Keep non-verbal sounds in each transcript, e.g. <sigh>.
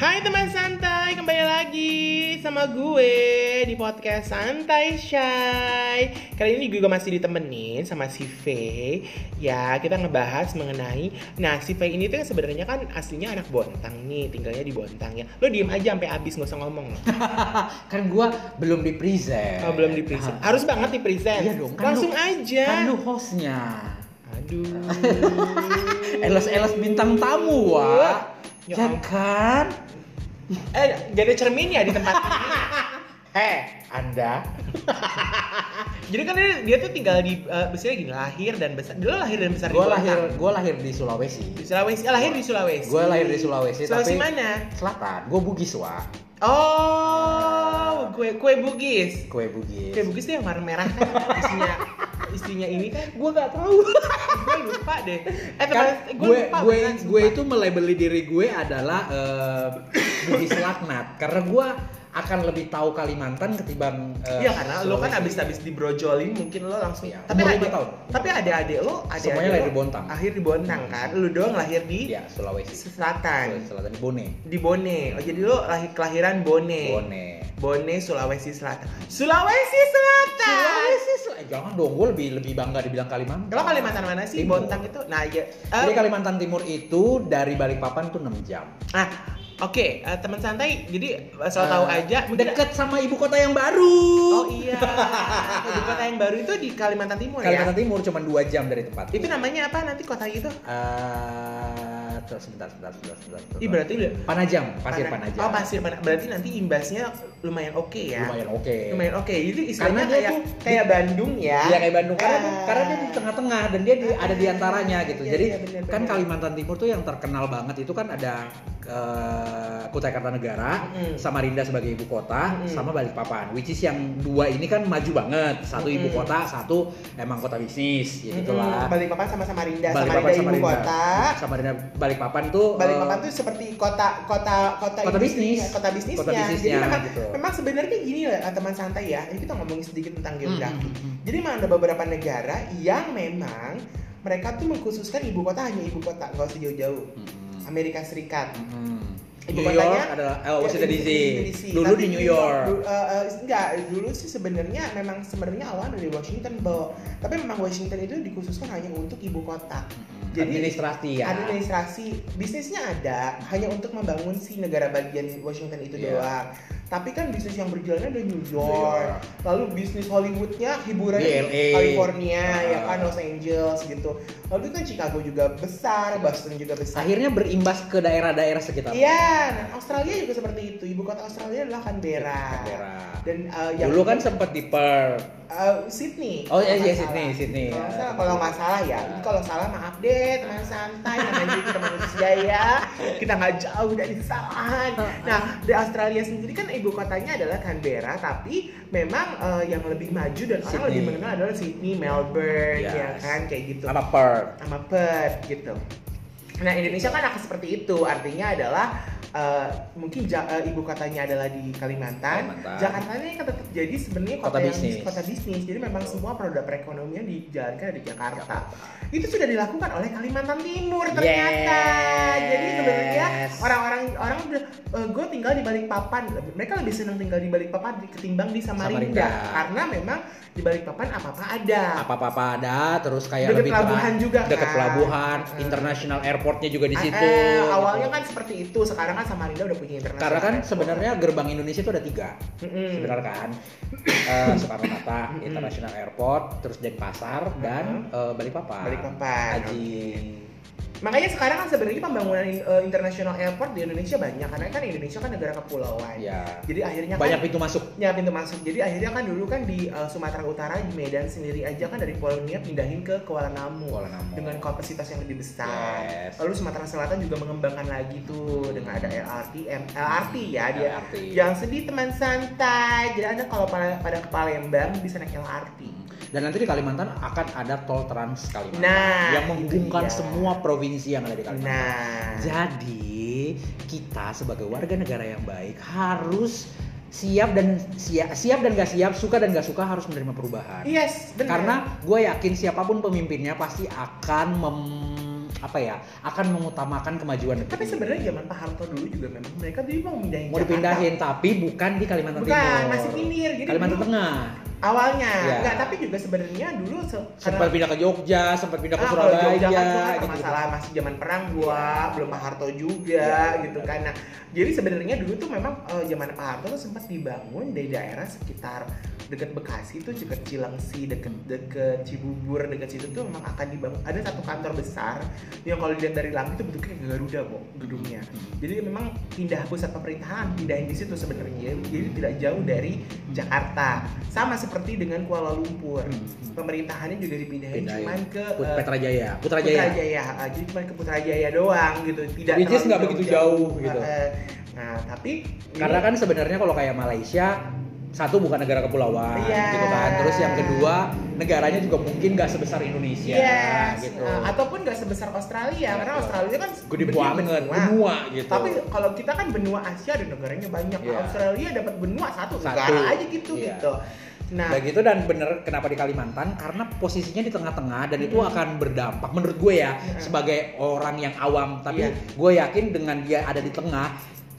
Hai teman santai, kembali lagi sama gue di podcast Santai Shy. Kali ini gue masih ditemenin sama si Faye Ya, kita ngebahas mengenai Nah, si Faye ini tuh sebenarnya kan aslinya anak Bontang nih Tinggalnya di Bontang ya. Lo diem aja sampai habis, gak usah ngomong. Loh <laughs> kan gua belum di present. Oh, belum di present. Harus banget di present. Iya dong, kan Langsung lu- aja. Kan lu hostnya. Aduh. <laughs> Eles-eles bintang tamu, wa. Ya Ya kan? Eh, jadi cermin ya di tempat ini Heh, <laughs> Anda. <laughs> Jadi kan dia, dia tuh tinggal di, eh misalnya gini, lahir dan besar Dia lahir dan besar Gua di lahir gua lahir di Sulawesi. Di Sulawesi, ah, lahir di Sulawesi. Gua lahir di Sulawesi, Sulawesi tapi mana? selatan. Gua Bugis, wa. Oh, kue kue Bugis. Kue Bugis. Kue Bugis tuh yang warna merah kan <laughs> isinya isinya ini kan gua nggak tahu. <laughs> gue lupa deh. Eh, kan gue lupa gue beneran, gue itu melabeli diri gue adalah eh, Bugis laknat karena gue akan lebih tahu Kalimantan ketimbang eh, Iya karena lo kan abis-abis dibrojolin mungkin lo langsung Iya, tapi ada tahun. tapi ada adik lo ada Semuanya lahir di Bontang. akhir di Bontang kan lo doang lahir di Iya, Sulawesi. selatan Sulawesi Selatan Bone. di Bone oh jadi lo lahir kelahiran Bone Bone. Bone Sulawesi Selatan Sulawesi Selatan Sulawesi Selatan. Eh, jangan dong, gue lebih lebih bangga dibilang Kalimantan. Kalau Kalimantan mana sih? Timur. Bontang itu? Nah, ya. Jadi eh, Kalimantan Timur itu dari Balikpapan tuh 6 jam. ah, oke, eh, teman santai. Jadi asal tahu Eh, aja. Deket sama ibu kota yang baru. Oh iya. <laughs> Ibu kota yang baru itu di Kalimantan Timur Kalimantan ya. Timur cuma 2 jam dari tempat. Itu namanya apa nanti kota itu? Eh, terus sebentar, sebentar, sebentar, sebentar. sebentar. Ih berarti udah Panajam, Pasir Pana- Panajam. Oh, pasir Panajam. Berarti nanti imbasnya lumayan oke ya. Lumayan oke. Lumayan oke. Jadi istilahnya Karena dia kayak tuh kayak Bandung ya. Iya kayak Bandung karena Ah. karena dia di tengah-tengah dan dia di- ada di antaranya gitu. Iya, Jadi iya, bener, kan bener. Kalimantan Timur tuh yang terkenal banget itu kan ada eh, Kutai Kartanegara, Mm. Samarinda sebagai ibu kota, Mm. sama Balikpapan. Which is yang dua ini kan maju banget. Satu ibu Mm. kota, satu emang kota bisnis, ya gitulah. Balikpapan sama Samarinda. Balikpapan Samarinda ibu kota. Samarinda Balikpapan tuh Balikpapan eh, tuh seperti kota kota kota Kota bisnis. kota bisnisnya. Kota bisnisnya, Jadi memang, gitu. memang sebenarnya gini lah teman santai ya. Ini kita ngomongin sedikit tentang geografi. mm, mm. Jadi memang ada beberapa negara yang memang mereka tuh mengkhususkan ibu kota hanya ibu kota, nggak usah jauh-jauh. Mm-mm. Amerika Serikat. Mm-mm. Ibu New kotanya- York adalah eh, Ya, Washington DC. DC. Dulu Tapi di New York. eh, eh, enggak, dulu sih sebenarnya memang sebenarnya awal dari Washington, Bo. Tapi memang Washington itu dikhususkan hanya untuk ibu kota. Jadi, administrasi ya. Administrasi bisnisnya ada hanya untuk membangun si negara bagian Washington itu Iya. doang. Tapi kan bisnis yang berjalan ada New New York. York. Lalu bisnis Hollywoodnya hiburan Di LA. California ya Ah. kan Los Angeles gitu. Lalu kan Chicago juga besar, Boston juga besar. Akhirnya berimbas ke daerah-daerah sekitar. Iya, nah Australia juga seperti itu. Ibu kota Australia adalah Canberra. Canberra. Dan uh, yang Dulu kan sempat di Perth. Uh, Sydney. Oh, iya, iya, Sydney. Sydney. Kalau Ya. salah- Kalau nggak salah ya. Ya. Jadi kalau salah maaf deh teman santai namanya kita manusia ya. Kita nggak jauh dari kesalahan. Nah di Australia sendiri kan ibu kotanya adalah Canberra, tapi memang uh, yang lebih maju dan orang Sydney. lebih mengenal adalah Sydney, Melbourne, Yes. ya kan kayak gitu Sama Perth. sama Perth gitu. Nah Indonesia kan akan seperti itu, artinya adalah eh, mungkin ja- eh, ibu kotanya adalah di Kalimantan, Kalimantan. Jakarta ini kan tetap jadi sebenarnya kota, Kota yang bisnis. kota bisnis, jadi memang semua produk perekonomian dijalankan di Jakarta. Itu sudah dilakukan oleh Kalimantan Timur ternyata. Yes. Jadi sebenarnya orang-orang orang udah gue tinggal di Balikpapan, mereka lebih senang tinggal di Balikpapan di- ketimbang di Samarinda, Samarinda. karena memang di Balikpapan apa-apa ada. Apa-apa ada, terus kayak Deket lebih pelabuhan juga, Dekat kan? pelabuhan, Hmm. international airportnya juga di situ. eh, gitu. awalnya kan seperti itu, sekarang kan Samarinda udah punya internasional. Karena kan sebenarnya gerbang Indonesia itu ada tiga, Mm-mm. sebenarnya kan. <coughs> Eh, Soekarno Hatta, Mm-mm. International Airport, terus Denpasar dan eh, Balikpapan. Balikpapan, Haji. Makanya sekarang kan sebenarnya pembangunan uh, international airport di Indonesia banyak karena kan Indonesia kan negara kepulauan. Ya. Jadi akhirnya Banyak kan pintu masuk. ya pintu masuk. Jadi akhirnya kan dulu kan di uh, Sumatera Utara di Medan sendiri aja kan dari Pulau Nia pindahin ke Kuala Namu. Kuala Namu. dengan kapasitas yang lebih besar. Yes. Lalu Sumatera Selatan juga mengembangkan lagi tuh dengan ada LRT, M, LRT ya dia. LRT. Jangan sedih teman santai. Jadi anda kalau pada, pada ke Palembang bisa naik LRT. Dan nanti di Kalimantan akan ada tol Trans Kalimantan Nah, yang menghubungkan semua provinsi yang ada di Kalimantan. Nah, Jadi kita sebagai warga negara yang baik harus siap dan siap, siap dan gak siap, suka dan gak suka harus menerima perubahan. yes, benar. Karena gue yakin siapa pun pemimpinnya pasti akan mem- apa ya akan mengutamakan kemajuan negeri. Tapi sebenarnya zaman Pak Harto dulu juga memang mereka dulu mau mindahin mau dipindahin tapi bukan di Kalimantan Bukan, Timur. masih pinggir. Jadi Kalimantan dulu- Tengah. Awalnya, Iya. enggak, tapi juga sebenarnya dulu se- Sempat pindah ke Jogja, sempat pindah ke Ah, Surabaya, Jogja kan itu gitu. masalah masih zaman perang gua, belum Pak Harto juga Iya, gitu kan. Nah, jadi sebenarnya dulu tuh memang eh, zaman Pak Harto tuh sempat dibangun di daerah sekitar dekat Bekasi itu dekat Cilengsi, dekat dekat Cibubur, dekat situ tuh memang akan dibangun ada satu kantor besar yang kalau dilihat dari langit itu bentuknya kayak Garuda kok gedungnya. Jadi memang pindah pusat pemerintahan pindahin di situ sebenarnya. Jadi tidak jauh dari Jakarta. Sama seperti dengan Kuala Lumpur. Hmm. Pemerintahannya juga dipindahin Pindahin. cuman ke Put- eh, Putrajaya, Putrajaya. Ah, jadi cuma ke Putrajaya doang gitu, tidak Which nggak begitu jauh, gitu. Ah, eh, Nah, tapi Karena kan sebenarnya kalau kayak Malaysia satu bukan negara kepulauan Iya. gitu kan. Terus yang kedua negaranya juga mungkin nggak sebesar Indonesia yes, gitu. ah, ataupun nggak sebesar Australia, karena Betul. Australia kan Gede banget, benua gitu. Tapi kalau kita kan benua Asia dan negaranya banyak. Iya. Australia dapat benua satu, Satu. negara aja gitu Iya. gitu. Nah, Udah gitu dan bener kenapa di Kalimantan karena posisinya di tengah-tengah dan itu akan berdampak menurut gue ya sebagai orang yang awam tapi Iya. gue yakin dengan dia ada di tengah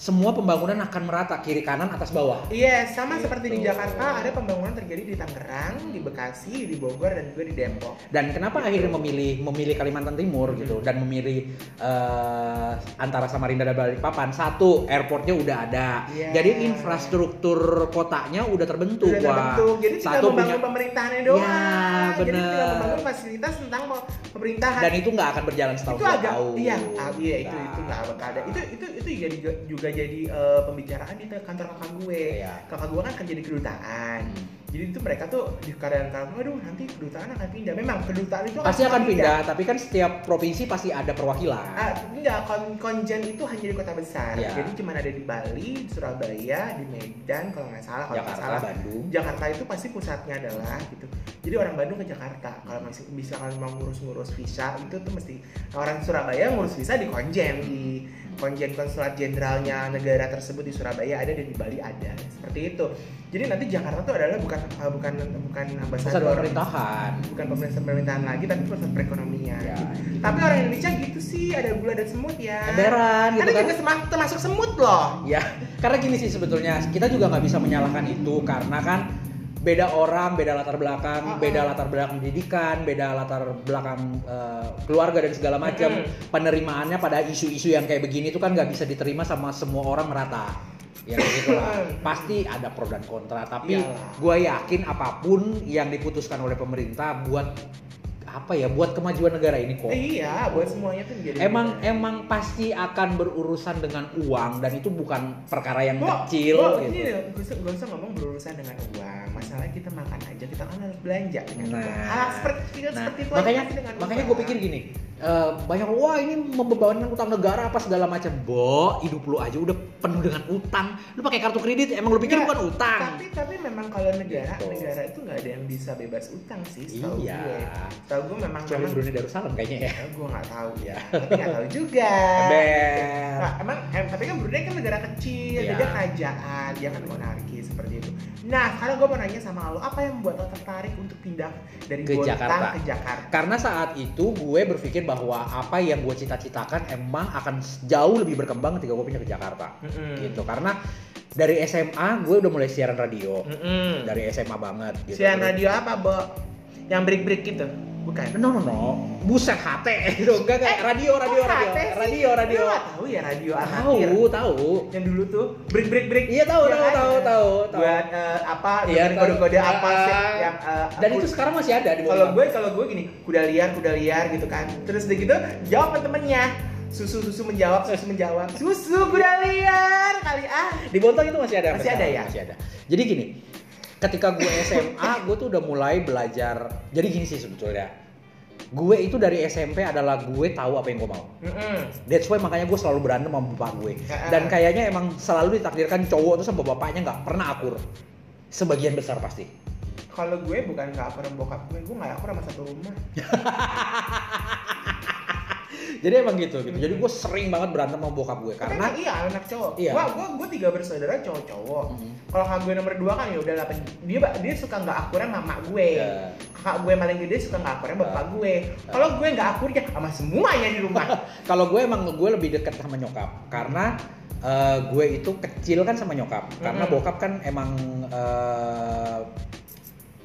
semua pembangunan akan merata kiri kanan atas bawah Iya, sama Gitu. seperti di Jakarta ada pembangunan terjadi di Tangerang, di Bekasi, di Bogor dan juga di Depok. dan kenapa akhirnya memilih memilih Kalimantan Timur gitu dan memilih eh, antara Samarinda dan Balikpapan satu airportnya udah ada Iya. jadi infrastruktur kotanya udah terbentuk Sudah wah terbentuk. Jadi tinggal satu membangun punya pemerintahannya doang. Ya, Jadi tinggal bener. membangun fasilitas tentang pe- pemerintahan. dan itu nggak akan berjalan setahun itu agak tahun iya ah, iya itu Nah. itu nggak bakal ada itu itu itu jadi juga jadi eh, pembicaraan di kantor kakak gue Iya. kakak gue kan kerja di kedutaan Hmm. jadi itu mereka tuh di kadang-kadang aduh nanti kedutaan akan pindah memang kedutaan itu pasti akan pindah tapi kan setiap provinsi pasti ada perwakilan Ah, enggak, kon konjen itu hanya di kota besar. Iya. Jadi cuma ada di Bali, di Surabaya, di Medan kalau nggak salah kalau nggak Jakarta salah. Bandung Jakarta itu pasti pusatnya adalah gitu. Jadi orang Bandung ke Jakarta. Kalau masih bisa kalau mau ngurus-ngurus visa itu tuh mesti orang Surabaya ngurus visa di Konjen di Konjen Konsulat Jenderalnya negara tersebut di Surabaya ada dan di Bali ada. Seperti itu. Jadi nanti Jakarta tuh adalah bukan uh, bukan bukan ambasador pemerintahan bukan pemerintahan pemerintahan lagi tapi pusat perekonomian. Ya. Tapi orang Indonesia gitu sih ada gula dan semut ya. emberan gitu kan juga termasuk semut loh. ya karena gini sih sebetulnya kita juga nggak bisa menyalahkan itu karena kan beda orang, beda latar belakang, Uh-uh. beda latar belakang pendidikan, beda latar belakang eh, keluarga dan segala macam. Mm-mm. Penerimaannya pada isu-isu yang kayak begini itu kan nggak bisa diterima sama semua orang merata. Ya gitu lah. Pasti ada pro dan kontra, tapi gue yakin apa pun yang diputuskan oleh pemerintah buat apa ya, buat kemajuan negara ini kok. Iya, buat semuanya tuh menjadi Emang benar. emang pasti akan berurusan dengan uang dan itu bukan perkara yang Bo, kecil Bo, gitu. ini gak usah, gak usah ngomong berurusan dengan uang. Masalahnya kita makan aja, kita kan harus belanja dengan Nah. Hal seperti, Nah, seperti itu makanya aja dengan makanya gue pikir gini, eh, banyak wah ini membebankan utang negara apa segala macam. Bo, hidup lu aja udah penuh dengan utang. Lu pakai kartu kredit, emang lu pikir Nggak, bukan utang? Tapi tapi memang kalau negara Gitu. negara itu nggak ada yang bisa bebas utang sih. Setahu Iya. gue. Setahu gue memang memang Brunei Darussalam kayaknya ya. Ya, gue nggak tahu Iya. ya, tapi nggak tahu juga. Ember. Nah, emang em, tapi kan Brunei kan negara kecil, Iya. beda kerajaan, dia kan monarki seperti itu. Nah, sekarang gue mau nanya sama lo, apa yang membuat lo tertarik untuk pindah dari Ke Bontang Jakarta. ke Jakarta? Karena saat itu gue berpikir bahwa apa yang gue cita-citakan emang akan jauh lebih berkembang ketika gue pindah ke Jakarta. Mm-mm. Gitu. Karena dari SMA gue udah mulai siaran radio. Mm-mm. Dari SMA banget gitu. Siaran radio apa, Bo? Yang break-break gitu? Bukan. No no no, buset HT <laughs> gitu, enggak enggak Eh, radio radio radio HT sih? radio radio. Lu nggak tahu ya radio amatir? Tahu tahu. Yang dulu tuh break-break break. Iya tahu Yang tahu ada. tahu tahu tahu. Buat eh, apa? Iya, Iya, tahu. kode-kode apa sih? Ah. Yang eh, Dan aku- itu sekarang masih ada di kalau gue kalau gue gini kuda liar kuda liar gitu kan terus udah gitu jawab temennya susu susu menjawab susu menjawab susu kuda liar kali ah di Bontang itu masih ada. Masih ada ya? Masih ada. Jadi gini, ketika gue SMA, gue tuh udah mulai belajar. Jadi gini sih sebetulnya. Gue itu dari SMP adalah gue tahu apa yang gue mau. Mm-mm. That's why makanya gue selalu berantem sama bapak gue. Dan kayaknya emang selalu ditakdirkan cowok tuh sama bapaknya nggak pernah akur. Sebagian besar pasti. kalau gue bukan gak akur sama bokap gue gue gak akur sama satu rumah <laughs> jadi emang gitu gitu jadi gue sering banget berantem sama bokap gue Karena karena iya anak cowok. Iya. Gua gua gua tiga bersaudara cowok-cowok. Mhm. Kalau kakak gue nomor dua kan ya udah 8 dia dia suka nggak akurnya sama mak gue. Ya. Kakak gue paling gede suka nggak akurnya bapak gue. Kalau gue nggak akur ya sama semuanya di rumah. <laughs> kalau gue emang gue lebih dekat sama nyokap karena eh, gue itu kecil kan sama nyokap karena Mhm. bokap kan emang eh,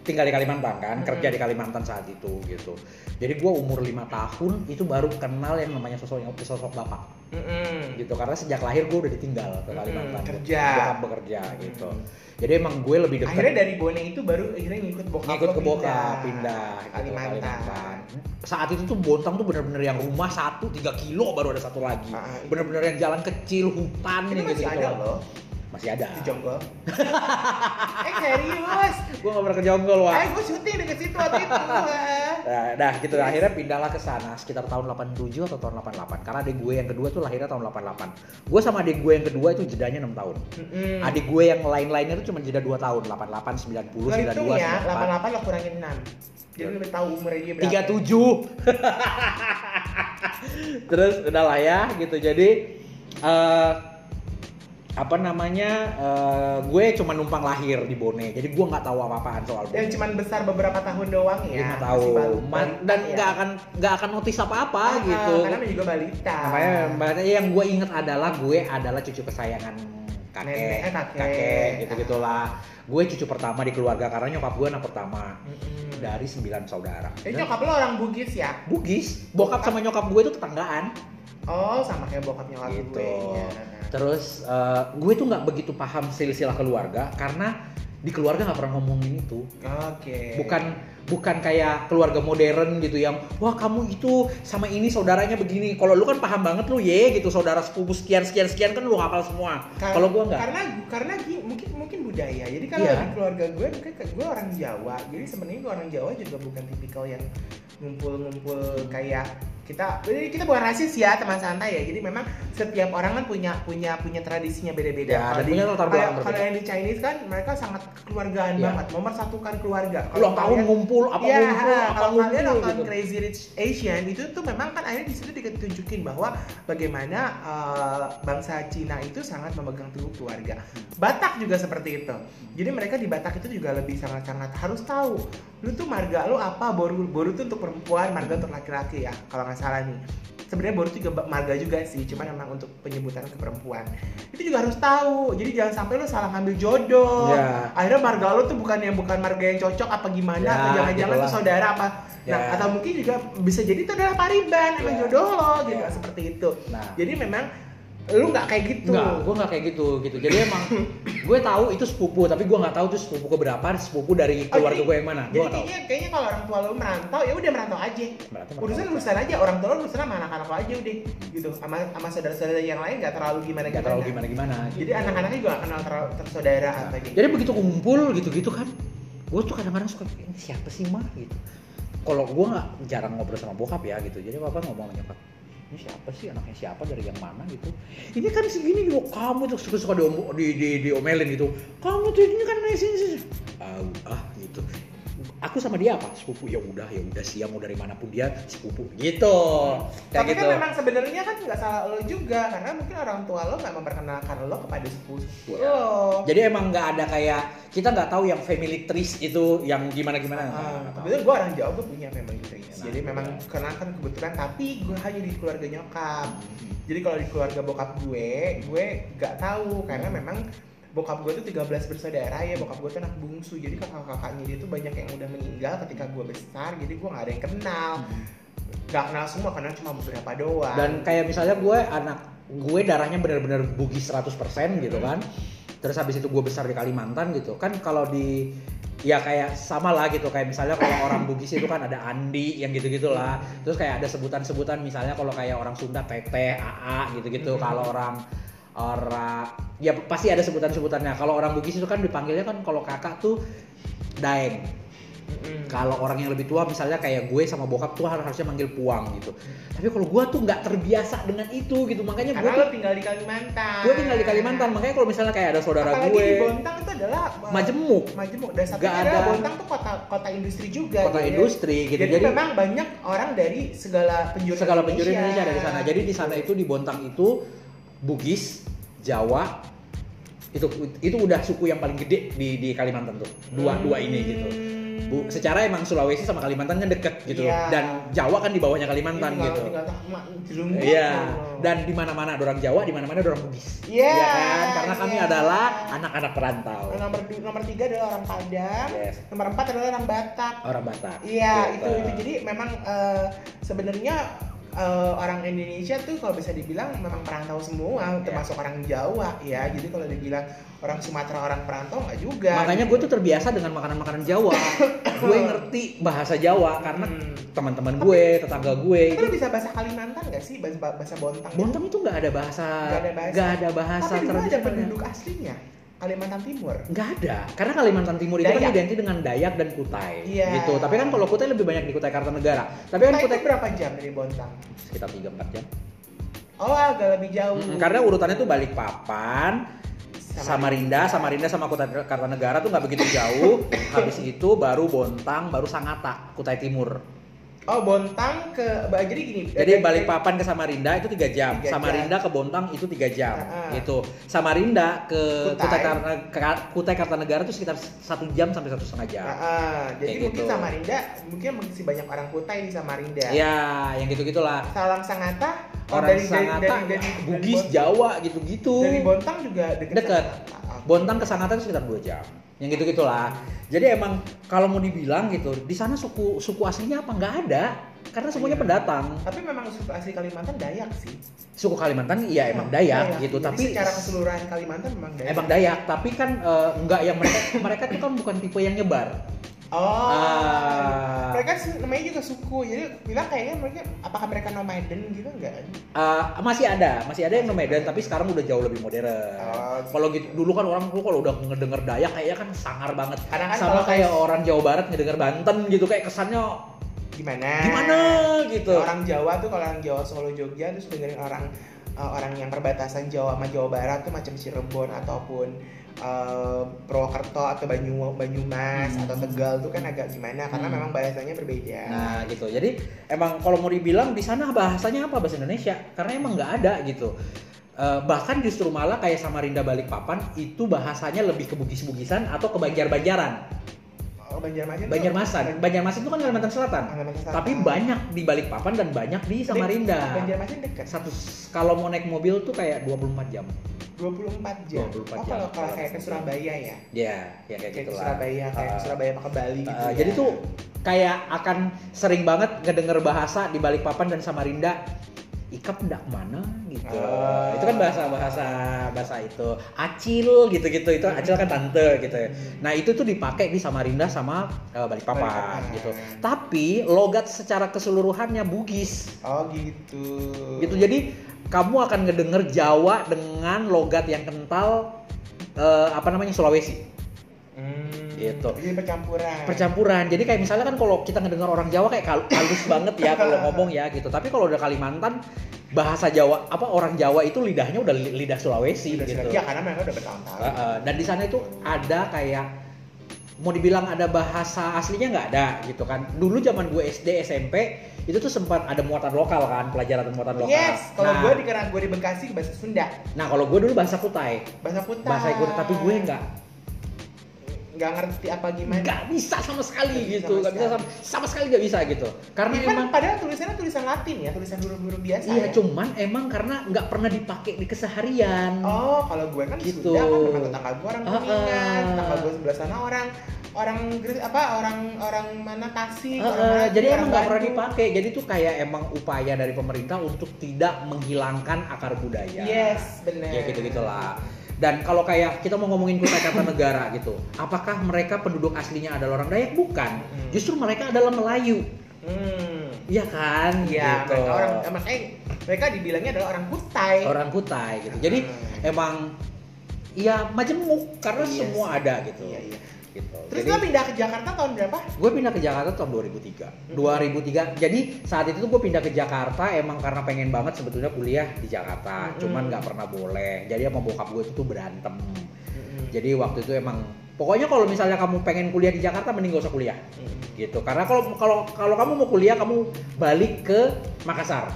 tinggal di Kalimantan kan Mhm. kerja di Kalimantan saat itu gitu jadi gue umur lima tahun itu baru kenal yang namanya sosok sosok bapak Mm-mm. gitu karena sejak lahir gue udah ditinggal ke Kalimantan kerja. bokap bekerja gitu jadi emang gue lebih dekat Akhirnya dari Bone itu baru akhirnya ngikut bokap ngikut ke bokap pindah ke gitu, Kalimantan. saat itu tuh Bontang tuh bener-bener yang rumah satu tiga kilo baru ada satu lagi Ah, ah. bener-bener yang jalan kecil hutan yang masih gitu ada loh masih ada. Di Jonggol. <laughs> eh serius? gue gak pernah ke Jonggol wah Eh gue syuting deket situ waktu itu. <laughs> Nah, dah gitu. Akhirnya pindahlah ke sana sekitar tahun 87 atau tahun 88 karena adik gue yang kedua tuh lahirnya tahun 88 gue sama adik gue yang kedua itu jedanya 6 tahun. Mm-mm. adik gue yang lain-lainnya tuh cuma jeda 2 tahun 88 90 Lo hitung 92 ya, 98 88 lo kurangin 6 Jadi lebih tahu umurnya dia berapa. 37 <laughs> terus udahlah ya gitu. Jadi eh apa namanya eh, gue cuma numpang lahir di Bone. Jadi gue nggak tahu apa-apaan soal Bone. Yang cuman besar beberapa tahun doang ya lima tahun. Man- balita dan ya. nggak akan nggak akan notice apa-apa Ah, gitu. Karena juga balita. Makanya makanya yang gue inget adalah gue adalah cucu kesayangan kakek. Nenek, eh, kakek. gitu gitulah gue cucu pertama di keluarga karena nyokap gue anak pertama. Mm-mm. dari sembilan saudara. Jadi Dan nyokap lo orang Bugis ya? Bugis. Bokap sama nyokap gue itu tetanggaan. Oh sama kayak bokap nyokap gitu. gue ya. Terus eh, gue tuh nggak begitu paham silsilah keluarga karena di keluarga nggak pernah ngomongin itu. Oke. Bukan bukan kayak keluarga modern gitu yang wah kamu itu sama ini saudaranya begini. Kalau lu kan paham banget lu ye gitu. Saudara sepupu sekian sekian sekian kan lu hafal semua. Kar- kalau gua nggak. Karena karena mungkin mungkin budaya. Jadi kalau di keluarga gue mungkin gue orang Jawa. Jadi sebenarnya gue orang Jawa juga bukan tipikal yang ngumpul-ngumpul kayak kita jadi kita bukan rasis ya teman santai ya. Jadi memang setiap orang kan punya punya punya tradisinya beda-beda. Ya, Kalau punya latar kalau- belakang Kalau berbeda. yang di Chinese kan mereka sangat keluargaan Iya. banget. Nomor satukan keluarga. Kalau ulang tahun ngumpul apa Iya, ngumpul apa kalau kalian ngumpul nonton gitu Crazy Rich Asian itu tuh memang kan akhirnya di situ ditunjukin bahwa bagaimana uh, bangsa Cina itu sangat memegang teguh keluarga. Batak juga seperti itu. Jadi mereka di Batak itu juga lebih sangat-sangat harus tahu. Lu tuh marga lu apa? Boru boru tuh untuk perempuan, marga untuk laki-laki ya. Kalau nggak salah nih. Sebenarnya itu juga marga juga sih, cuman memang untuk penyebutan ke perempuan. Itu juga harus tahu. Jadi jangan sampai lu salah ngambil jodoh. Ya. Akhirnya marga lu tuh bukan yang bukan marga yang cocok apa gimana? Atau jangan-jangan tuh saudara apa Nah, Ya. atau mungkin juga bisa jadi itu adalah pariban, emang Ya. jodoh lo gitu Ya. seperti itu. nah Jadi memang lu nggak kayak gitu. Enggak, gue nggak kayak gitu gitu. Jadi emang <laughs> gue tahu itu sepupu, tapi gue nggak tahu itu sepupu keberapa, sepupu dari Oh, keluarga gue yang mana. Gue Jadi nggak tahu. kayaknya, kayaknya kalau orang tua lo merantau ya udah merantau aja. Urusan urusan aja orang tua lo urusan sama anak-anak aja udah gitu. Sama sama saudara-saudara yang lain nggak terlalu gimana nggak terlalu gimana gimana. Jadi anak-anaknya juga nggak kenal ter- tersaudara Nah, atau gitu. jadi begitu kumpul gitu-gitu kan, gue tuh kadang-kadang suka siapa sih mah gitu. Kalau gue nggak jarang ngobrol sama bokap ya gitu, jadi papa ngomong sama nyokap, ini siapa sih anaknya siapa dari yang mana gitu. Ini kan segini loh, kamu tuh suka-suka diom- di, di, diomelin gitu. Kamu tuh ini kan sini. Ah, ah gitu. Aku sama dia apa? Sepupu ya udah ya udah ya mau dari mana pun dia sepupu gitu. Kayak Tapi gitu. kan memang sebenarnya kan nggak salah lo juga karena mungkin orang tua lo nggak memperkenalkan lo kepada sepupu Iya. lo. Jadi emang nggak ada kayak kita nggak tahu yang family trees itu yang gimana gimana. Ah, kebetulan gue orang Jawa gue punya family trees. Nah, Jadi memang iya. karena kan kebetulan tapi gue hanya di keluarga nyokap. Hmm. Jadi kalau di keluarga bokap gue, gue nggak tahu karena memang bokap gue tuh 13 bersaudara ya bokap gue tuh anak bungsu jadi kakak-kakaknya dia tuh banyak yang udah meninggal ketika gue besar jadi gue nggak ada yang kenal nggak kenal semua kenal cuma beberapa doang Dan kayak misalnya gue anak gue darahnya benar-benar Bugis 100% gitu kan. Terus habis itu gue besar di Kalimantan gitu kan kalau di ya kayak sama lah gitu kayak misalnya kalau orang Bugis itu kan ada Andi yang gitu-gitu lah. Terus kayak ada sebutan-sebutan misalnya kalau kayak orang Sunda Teteh, AA gitu-gitu. Hmm. Kalau orang orang ya pasti ada sebutan-sebutannya. Kalau orang Bugis itu kan dipanggilnya kan kalau kakak tuh Daeng. Mm-mm. Kalau orang yang lebih tua misalnya kayak gue sama bokap tuh harusnya manggil puang gitu. Tapi kalau gue tuh nggak terbiasa dengan itu gitu. Makanya gue tuh tinggal di Kalimantan. gue tinggal di Kalimantan. Makanya kalau misalnya kayak ada saudara Apalagi gue di Bontang itu adalah uh, majemuk Majemuk dan adalah ada. Bontang tuh kota kota industri juga. kota gitu ya. industri gitu. Jadi, memang banyak orang dari segala penjuru segala penjuru Indonesia ada di sana. Jadi di sana itu di Bontang itu Bugis, Jawa itu itu udah suku yang paling gede di di Kalimantan tuh. Dua dua ini gitu. Bu, secara emang Sulawesi sama Kalimantan kan deket gitu. Hmm. Iya. Dan Jawa kan di bawahnya Kalimantan gitu. Tinggal mak jerungkut. Iya. Oh. Dan di mana-mana ada orang Jawa, di mana-mana ada orang Bugis. Iya, Iya kan? Karena kami iya. adalah anak-anak perantau. nomor nomor tiga adalah orang Padang, Yes. nomor empat adalah orang Batak. Orang Batak. Iya Gitu. itu itu jadi memang eh, sebenarnya eh, orang Indonesia tuh kalau bisa dibilang memang perantau semua Iya. termasuk orang Jawa ya jadi kalau dibilang orang Sumatera orang perantau nggak juga Makanya gue tuh terbiasa dengan makanan-makanan Jawa. <laughs> gue ngerti bahasa Jawa karena Hmm. teman-teman gue, tetangga gue itu lu bisa bahasa Kalimantan nggak sih bahasa bahasa Bontang? Bontang itu nggak ada bahasa, Nggak ada bahasa. nggak ada bahasa tapi ada penduduk aslinya Kalimantan Timur Nggak ada, karena Kalimantan Timur itu kan Dayak. identik dengan Dayak dan Kutai, Iya. gitu. Tapi kan kalau Kutai lebih banyak di Kutai Kartanegara. Tapi kan Kutai berapa jam dari Bontang? sekitar 3-4 jam. Oh agak lebih jauh Mm, karena urutannya tuh Balikpapan, Samarinda, Samarinda sama Kutai Kartanegara tuh nggak begitu jauh. <laughs> Habis itu baru Bontang, baru Sangatta, Kutai Timur. Oh Bontang ke jadi gini Jadi eh, Balikpapan ke Samarinda itu tiga jam, jam. Samarinda ke Bontang itu tiga jam, Ah, ah. gitu. Samarinda ke Kutai. Kutai, Kutai Kartanegara itu sekitar satu jam sampai satu setengah jam. Ah. jadi Kayak mungkin gitu. Samarinda mungkin masih banyak orang Kutai di Samarinda. Ya, yang gitu gitulah. Salam Sangatta oh, Orang dari, dari, Sangatta, dari, dari, Bugis, dari, Jawa gitu-gitu. Dari Bontang juga. Deket. Bontang ke Sangatta itu sekitar 2 jam. Yang gitu gitulah. Jadi emang kalau mau dibilang gitu, di sana suku suku aslinya apa nggak ada? Karena semuanya Iya. pendatang. Tapi memang suku asli Kalimantan Dayak sih. Suku Kalimantan iya emang Dayak gitu, Jadi tapi secara keseluruhan Kalimantan memang Dayak. emang Dayak, tapi kan eh, nggak yang mereka mereka tuh kan bukan tipe yang nyebar. Oh. Ah. Mereka sih namanya juga suku. Jadi bilang kayaknya mereka apakah mereka nomaden gitu enggak? Eh, masih ada, masih ada yang nomaden tapi sekarang udah jauh lebih modern. Oh. Kalau gitu dulu kan orang dulu kalau udah ngedenger Dayak kayaknya kan sangar banget. Karena kan Sama kayak kayak- orang Jawa Barat ngedenger Banten gitu kayak kesannya Gimana? gimana gitu. Orang Jawa tuh kalau orang Jawa Solo Jogja terus dengerin orang uh, orang yang perbatasan Jawa sama Jawa Barat tuh macam Cirebon ataupun uh, Purwokerto atau Banyu Banyumas Hmm. atau Tegal tuh kan agak gimana karena Hmm. memang bahasanya berbeda. Nah gitu. Jadi emang kalau mau dibilang di sana bahasanya apa bahasa Indonesia? Karena emang nggak ada gitu. Eh, bahkan justru malah kayak Samarinda Balikpapan itu bahasanya lebih ke Bugis-Bugisan atau ke Banjar-Banjaran. Oh, Banjarmasin. tuh- Banjarmasan. Ban- Banjarmasin itu kan Kalimantan Selatan. Kalimantan Selatan. Tapi banyak di Balikpapan dan banyak di Samarinda. Banjarmasin dekat. Satu kalau mau naik mobil tuh kayak 24 jam. 24 jam. 24 oh, jam. kalau kalau kayak ke Surabaya ya. Ya, ya kayak Kayak gitu lah. Surabaya, kayak Uh, Surabaya ke Bali gitu. Uh, ya. Jadi tuh kayak akan sering banget ngedenger bahasa di Balikpapan dan Samarinda ikap ndak mana gitu. Ah. Itu kan bahasa bahasa bahasa itu. Acil gitu-gitu itu acil kan tante gitu. Nah, itu tuh dipakai di Samarinda sama uh, Balikpapan Balikpapan. gitu. Tapi logat secara keseluruhannya Bugis. Oh gitu. Gitu. Jadi kamu akan ngedenger Jawa dengan logat yang kental uh, apa namanya Sulawesi. Hmm, Gitu. Jadi percampuran. percampuran. Jadi kayak misalnya kan kalau kita ngedengar orang Jawa kayak halus banget ya <laughs> kalau ngomong ya gitu. Tapi kalau udah Kalimantan bahasa Jawa apa orang Jawa itu lidahnya udah li- lidah Sulawesi Udah gitu. Surabaya, karena mereka udah bertahun-tahun. Uh, uh, dan di sana itu ada kayak mau dibilang ada bahasa aslinya nggak ada gitu kan. Dulu zaman gue SD SMP itu tuh sempat ada muatan lokal kan, pelajaran muatan lokal. Yes, kalau nah, gue di karena gue di Bekasi bahasa Sunda, nah kalau gue dulu bahasa Kutai, bahasa Kutai. bahasa Kutai, tapi gue nggak nggak ngerti apa gimana. nggak bisa sama sekali bisa gitu, nggak bisa sama, sama sekali nggak bisa gitu. Karena Even emang padahal tulisannya tulisan Latin ya, tulisan huruf-huruf biasa. Iya, ya. cuman emang karena nggak pernah dipakai di keseharian. Oh, kalau gue kan Gitu. Sunda kan tetangga gue orang Kuningan, ah. tetangga gue sebelah sana orang orang apa orang orang mana Tasik, Eh, orang jadi orang emang nggak pernah dipakai. Jadi tuh kayak emang upaya dari pemerintah untuk tidak menghilangkan akar budaya. Yes, benar. Ya gitu gitulah. Dan kalau kayak kita mau ngomongin Kutai Kartanegara gitu, apakah mereka penduduk aslinya adalah orang Dayak? Bukan. Hmm. Justru mereka adalah Melayu. Hmm. Iya kan? Iya, Gitu. mereka orang makanya mereka dibilangnya adalah orang Kutai. orang Kutai gitu. Jadi Hmm. emang ya majemuk karena Iya semua ada gitu. Iya, iya. Gitu. Terus Jadi- lo pindah ke Jakarta tahun berapa? gue pindah ke Jakarta tahun 2003 2003 jadi saat itu tuh gue pindah ke Jakarta emang karena pengen banget sebetulnya kuliah di Jakarta. Mm-mm. cuman nggak pernah boleh. Jadi sama bokap gue itu tuh berantem. Jadi waktu itu emang pokoknya kalau misalnya kamu pengen kuliah di Jakarta mending gak usah kuliah. Gitu. Karena kalau kalau kalau kamu mau kuliah kamu balik ke Makassar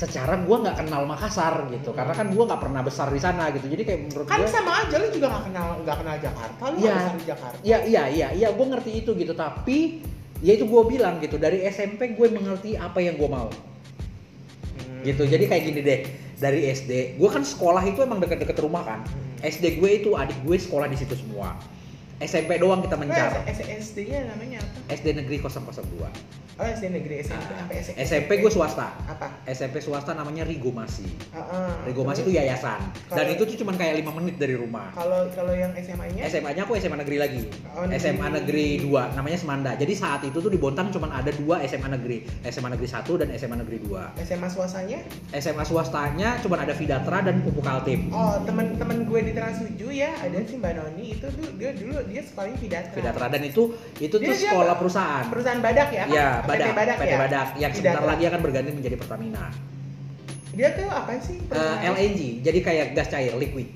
secara gue nggak kenal Makassar gitu. Karena kan gue nggak pernah besar di sana gitu. Jadi kayak menurut Kan gue sama aja lu juga gak kenal nggak kenal Jakarta, lu nggak besar di Jakarta. Iya iya iya iya gue ngerti itu gitu. Tapi ya itu gue bilang gitu dari SMP gue mengerti apa yang gue mau. Hmm. gitu jadi kayak gini deh dari SD gue kan sekolah itu emang deket-deket rumah kan. Hmm. SD gue itu adik gue sekolah di situ semua SMP doang kita mencar SD-nya namanya apa? SD negeri 002 Oh SD negeri SMP sampai SMP. SMP gue swasta Apa? SMP swasta namanya Rigomasi Heeh. Rigomasi itu yayasan dan Kalau- itu tuh cuman kayak lima menit dari rumah Kalau kalau yang SMA-nya? SMA-nya aku SMA negeri lagi. Oh, negeri. SMA negeri 2 namanya Semanda. Jadi saat itu tuh di Bontang cuma ada dua SMA negeri, SMA negeri 1 dan SMA negeri 2. SMA swastanya? SMA swastanya cuma ada Vidatra dan Pupuk Altim. Oh temen-temen gue di Trans7 ya ada sih Mbak Noni itu tuh dia dulu dia sekolahnya Vidatra. Vidatra dan itu itu tuh Dia- dia sekolah apa? perusahaan. Perusahaan Badak ya? Iya, PT Badak, Badak PT ya? Badak yang sebentar Vidatra. lagi akan berganti menjadi Pertamina. Dia tuh apa sih? Eh, perusahaan? LNG, jadi kayak gas cair, liquid.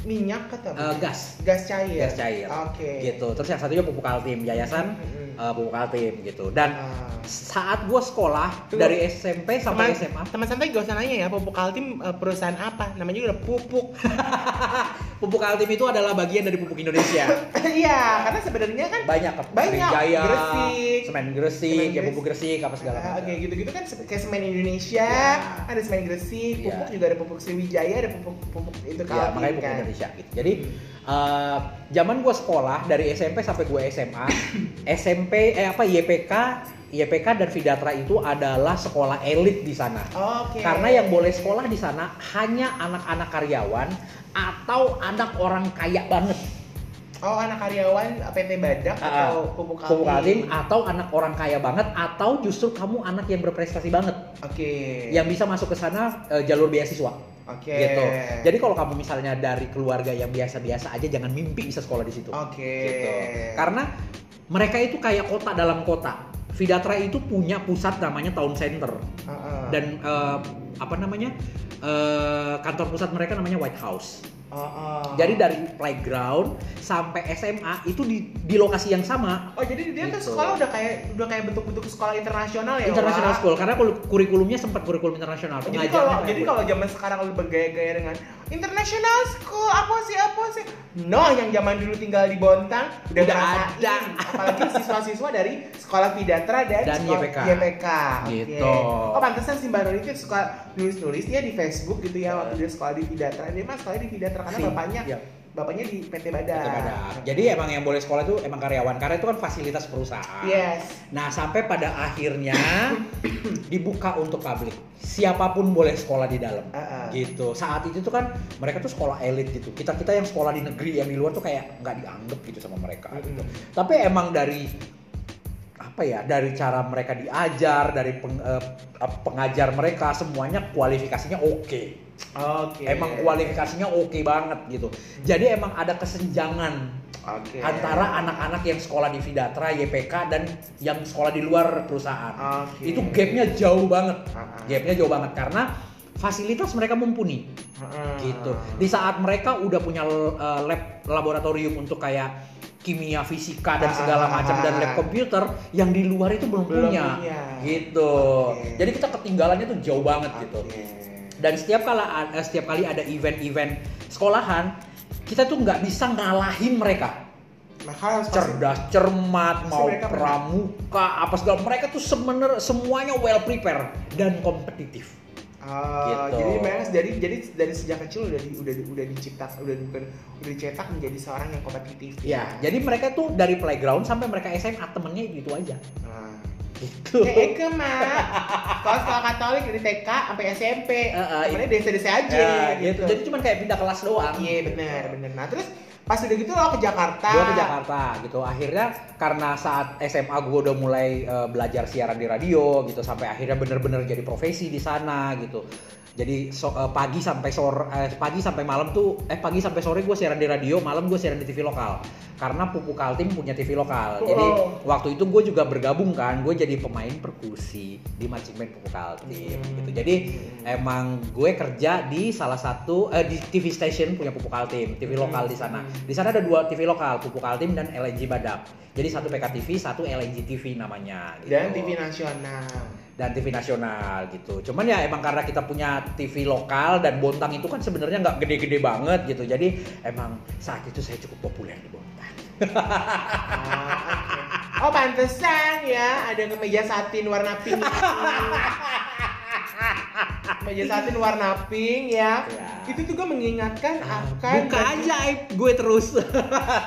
Minyak atau Eh, gas, gas cair. gas cair. Oke. Gitu. Terus yang satunya Pupuk Altim, yayasan eh, Pupuk Altim gitu. Dan Ah. saat gua sekolah Tunggu. dari SMP sampai teman, SMA teman santai gak usah nanya ya pupuk altim eh, perusahaan apa namanya juga udah pupuk <laughs> Pupuk Altim itu adalah bagian dari pupuk Indonesia. <laughs> iya karena sebenarnya kan Banyak kan? Banyak. Jaya, Gresik. semen Gresik, Semen ya pupuk Gresik apa segala Ah, macam. Oke gitu-gitu kan kayak semen Indonesia, Iya. ada semen Gresik, Iya. pupuk juga ada pupuk Sriwijaya, ada pupuk pupuk itu Ya, Kaltim makanya pupuk kan. Indonesia gitu. Jadi eh, zaman gua sekolah dari SMP sampai gua SMA, SMP <coughs> eh apa YPK, YPK dan Vidatra itu adalah sekolah elit di sana. Oke. Karena yang boleh sekolah di sana hanya anak-anak karyawan atau anak orang kaya banget. Oh anak karyawan PT Badak Ah, atau pupuk Pupuk Altim Kaltim. atau anak orang kaya banget atau justru kamu anak yang berprestasi banget Oke. yang bisa masuk ke sana eh, jalur beasiswa Oke. gitu. Jadi kalau kamu misalnya dari keluarga yang biasa-biasa aja jangan mimpi bisa sekolah di situ. Oke. Gitu. Karena mereka itu kayak kota dalam kota. Vidatra itu punya pusat namanya Town Center Heeh. dan eh, apa namanya eh, kantor pusat mereka namanya White House. Heeh. Jadi dari playground sampai SMA itu di, di lokasi yang sama Oh jadi dia tuh Gitu. sekolah udah kayak udah kayak bentuk-bentuk sekolah internasional ya? international Wak? school karena kul- kurikulumnya sempat kurikulum internasional. Jadi kalau jadi gitu. kalau zaman sekarang lu bergaya-gaya dengan international school apa sih apa sih? No, yang zaman dulu tinggal di Bontang udah, Udah ngerasain. ada. Apalagi siswa-siswa dari sekolah Vidatra dan, Dan sekolah YPK. YPK. Gitu. Oh pantesan si Mbak itu suka nulis-nulis dia di Facebook gitu ya waktu dia sekolah di Vidatra. Dia mah sekolah di Vidatra karena Si, bapaknya iya. Bapaknya di PT Badak. PT Badak. Jadi emang yang boleh sekolah itu emang karyawan karena itu kan fasilitas perusahaan. Yes. Nah sampai pada akhirnya <coughs> dibuka untuk publik. Siapa pun boleh sekolah di dalam. Heeh. Gitu. Saat itu tuh kan mereka tuh sekolah elit gitu. Kita kita yang sekolah di negeri yang di luar tuh kayak nggak dianggap gitu sama mereka. Gitu. Mm-mm. Tapi emang dari apa ya dari cara mereka diajar dari peng- eh, pengajar mereka semuanya kualifikasinya oke Oke. emang kualifikasinya oke banget gitu jadi emang ada kesenjangan Oke. antara anak-anak yang sekolah di Vidatra, YPK dan yang sekolah di luar perusahaan. Oke. Itu gapnya jauh banget. Ah, ah. Gapnya jauh banget karena fasilitas mereka mumpuni Heeh. gitu. Di saat mereka udah punya uh, lab laboratorium untuk kayak kimia, fisika dan segala Ah, macam dan lab komputer yang di luar itu belum, Belum punya. punya. Gitu. Oke. Jadi kita ketinggalannya tuh jauh banget gitu. Dan setiap kali ada setiap kali ada event-event sekolahan, kita tuh nggak bisa ngalahin mereka. Harus pasti- Cerdas, cermat, mau mereka pramuka, apa segala mereka tuh sebener semuanya well prepared dan kompetitif. Ah, Gitu. jadi memang dari jadi dari sejak kecil udah di, udah udah dicetak udah bukan udah dicetak menjadi seorang yang kompetitif. Ya, jadi mereka tuh dari playground sampai mereka SMA temennya itu itu aja. Nah. Gitu. Eke mah, kalau sekolah Katolik dari TK sampai SMP, Eh, eh, temennya desa-desa aja Ya, gitu. gitu. Jadi cuma kayak pindah kelas doang. Iya benar benar. Nah terus pas udah gitu lo ke Jakarta. Gue ke Jakarta gitu. Akhirnya karena saat SMA gue udah mulai eh, belajar siaran di radio gitu sampai akhirnya bener-bener jadi profesi di sana gitu. Jadi so- eh, pagi sampai sore, eh, pagi sampai malam tuh, eh pagi sampai sore gue siaran di radio, malam gue siaran di TV lokal. Karena Pupu Kaltim punya TV lokal. Jadi Oh. waktu itu gue juga bergabung kan, gue jadi pemain perkusi di marching band Pupu Kaltim. Hmm. Gitu. Jadi emang gue kerja di salah satu eh, di TV station punya Pupu Kaltim, TV lokal di sana. Di sana ada dua TV lokal, Pupu Kaltim dan LNG Badak. Jadi satu PKTV, satu LNG TV namanya. Gitu. Dan TV nasional. Dan TV nasional gitu. Cuman ya emang karena kita punya TV lokal dan Bontang itu kan sebenarnya nggak gede-gede banget gitu. Jadi emang saat itu saya cukup populer di Bontang. Ah, oke. Oh pantesan ya ada kemeja satin warna pink. <laughs> <laughs> Meja satin warna pink ya. Ya. Itu juga mengingatkan akan Buka aja aib gue terus.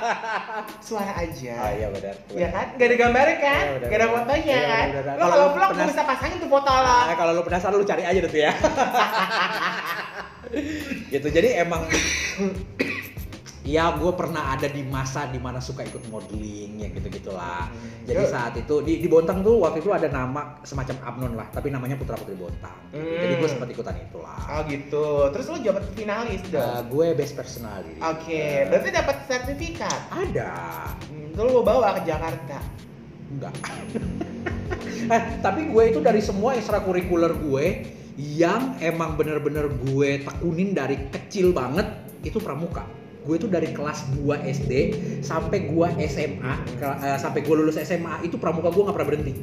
<laughs> suara aja. Ah iya benar. Ya kan? Gak ada gambarnya kan? Iya, benar, Gak ada fotonya Iya, kan? benar, benar. Lo Kalau vlog penas- bisa pasangin tuh foto lo. Nah, kalau lu penasaran lu cari aja tuh ya. <laughs> gitu. Jadi emang Ya, gue pernah ada di masa di mana suka ikut modeling ya gitu gitulah. Hmm. Jadi Yo. saat itu di, di Bontang tuh waktu itu ada nama semacam Abnon lah, tapi namanya Putra Putri Bontang. gitu. Jadi gue Hmm. sempat ikutan itulah. Oh gitu. Terus lo dapat finalis Uh, dong. gue best personality. Oke, Uh, berarti dapat sertifikat. ada. Hmm, Terus lo bawa ke Jakarta. Enggak. <laughs> eh, tapi gue itu dari semua ekstrakurikuler gue yang emang bener-bener gue tekunin dari kecil banget itu pramuka. Gue itu dari kelas 2 SD sampai gue SMA, ke- eh, sampai gue lulus SMA itu pramuka gue nggak pernah berhenti.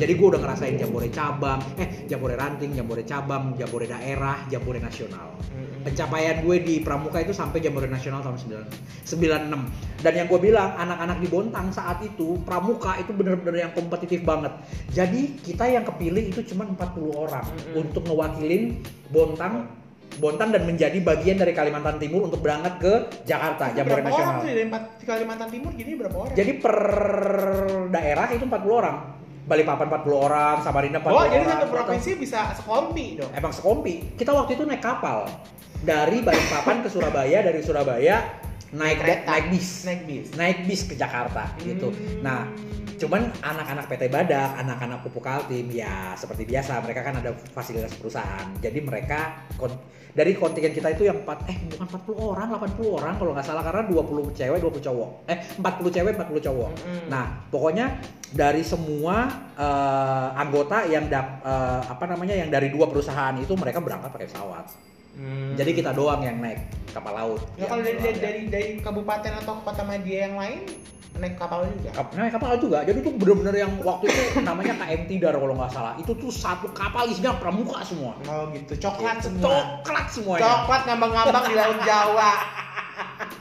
Jadi gue udah ngerasain jambore cabang, eh jambore ranting, jambore cabang, jambore daerah, jambore nasional. Hmm. Pencapaian gue di pramuka itu sampai jambore nasional tahun 9 96. Dan yang gue bilang anak-anak di Bontang saat itu pramuka itu bener-bener yang kompetitif banget. Jadi kita yang kepilih itu cuma 40 orang Mm-mm. untuk ngewakilin Bontang Bontang dan menjadi bagian dari Kalimantan Timur untuk berangkat ke Jakarta, jambore berapa nasional. orang dari Kalimantan Timur jadi berapa orang? Jadi per daerah itu 40 orang. Balikpapan 40 orang, Samarinda 40 oh, orang. jadi satu provinsi bisa sekompi dong. Emang sekompi. Kita waktu itu naik kapal dari Balikpapan ke Surabaya, dari Surabaya naik Kereta. naik bis, Naik bis. naik bis ke Jakarta gitu. Hmm. Nah, cuman anak-anak PT Badak, anak-anak Pupuk Kaltim ya seperti biasa mereka kan ada fasilitas perusahaan. Jadi mereka kon- dari kontingen kita itu yang 4 eh bukan 40 orang, 80 orang kalau nggak salah karena 20 cewek, 20 cowok. Eh 40 cewek, 40 cowok. Mm-mm. Nah, pokoknya dari semua eh, anggota yang dap, eh, apa namanya yang dari dua perusahaan itu mereka berangkat pakai pesawat. Hmm. Jadi kita doang yang naik kapal laut. Ya, kalau dari, dari, dari, dari kabupaten atau kota media yang lain naik kapal juga. Kap- naik kapal juga. Jadi itu bener-bener yang waktu itu <laughs> namanya KM Tidar kalau nggak salah. Itu tuh satu kapal isinya pramuka semua. Oh gitu, coklat Gitu. semua. Coklat semuanya. Coklat ngambang-ngambang di Laut Jawa.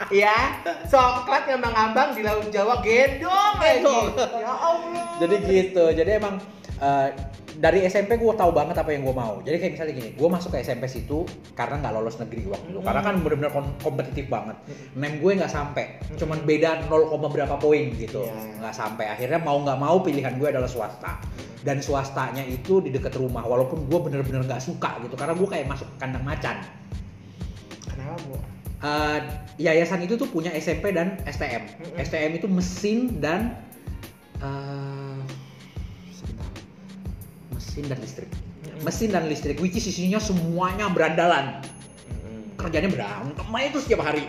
ya, coklat ngambang-ngambang di Laut Jawa <laughs> gedong lagi. Ya Allah. Jadi gitu. Jadi emang eh, dari SMP gue tahu banget apa yang gue mau. Jadi kayak misalnya gini, gue masuk ke SMP situ karena nggak lolos negeri waktu itu. Karena kan bener-bener kom- kompetitif banget. Nem gue nggak sampai, cuman beda 0, berapa poin gitu. Iya. Nggak sampai. Akhirnya mau nggak mau pilihan gue adalah swasta. Dan swastanya itu di deket rumah. Walaupun gue bener-bener nggak suka gitu. Karena gue kayak masuk kandang macan. Kenapa, Bu? Eh, yayasan itu tuh punya SMP dan STM. Mm-mm. STM itu mesin dan eh. Mesin dan listrik. Mesin dan listrik, which is isinya semuanya berandalan. Kerjanya berantem aja itu setiap hari,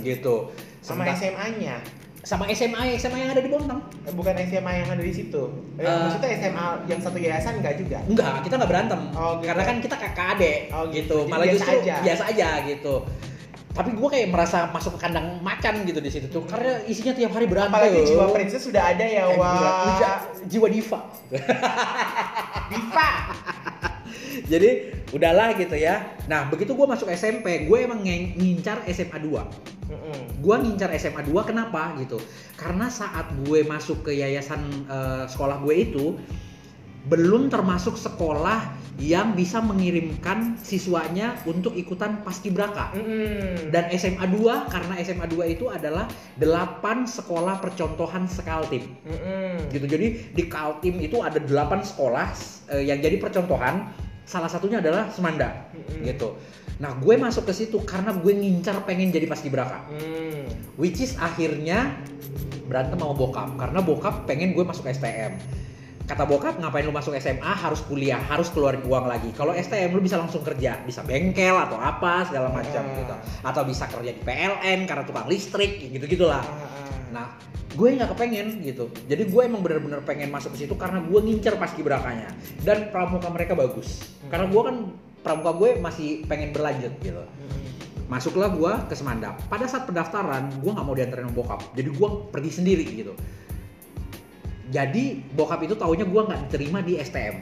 gitu. Sama SMA-nya. sama SMA, SMA yang ada di Bontang. Eh, Bukan SMA yang ada di situ. Eh, Eh. maksudnya SMA yang satu yayasan enggak juga. Enggak, kita nggak berantem. Oh, gitu. Karena kan kita kakak adik, Oh, gitu. gitu. Jadi Malah biasa justru aja. biasa aja gitu. Tapi gue kayak merasa masuk ke kandang macan gitu di situ tuh, karena isinya tiap hari berantem. Apalagi jiwa princess sudah ada ya, Eh, wah. jiwa diva. Diva. <laughs> Jadi udahlah gitu ya. Nah begitu gue masuk SMP, gue emang ngincar SMA 2 Mm-mm. Gue ngincar SMA 2 kenapa gitu? Karena saat gue masuk ke yayasan eh, sekolah gue itu belum termasuk sekolah yang bisa mengirimkan siswanya untuk ikutan paskibraka. Mm-mm. Dan SMA 2 karena SMA 2 itu adalah 8 sekolah percontohan sekaltim Mm-mm. gitu jadi di Kaltim itu ada 8 sekolah eh, yang jadi percontohan salah satunya adalah Semanda Mm-mm. gitu nah gue masuk ke situ karena gue ngincar pengen jadi paskibraka Mm. which is akhirnya berantem sama bokap karena bokap pengen gue masuk STM kata bokap ngapain lu masuk SMA harus kuliah harus keluarin uang lagi. Kalau STM lu bisa langsung kerja. Bisa bengkel atau apa segala macam Ah. gitu. Atau bisa kerja di PLN karena tukang listrik gitu gitulah Ah, ah. nah gue nggak kepengen gitu. Jadi gue emang bener-bener pengen masuk ke situ karena gue ngincer pas kibrakanya dan pramuka mereka bagus. Karena gue kan pramuka gue masih pengen berlanjut gitu. Mm-mm. masuklah gue ke Semandap. Pada saat pendaftaran gue nggak mau diantarin bokap. Jadi gue pergi sendiri gitu jadi bokap itu taunya gue nggak diterima di STM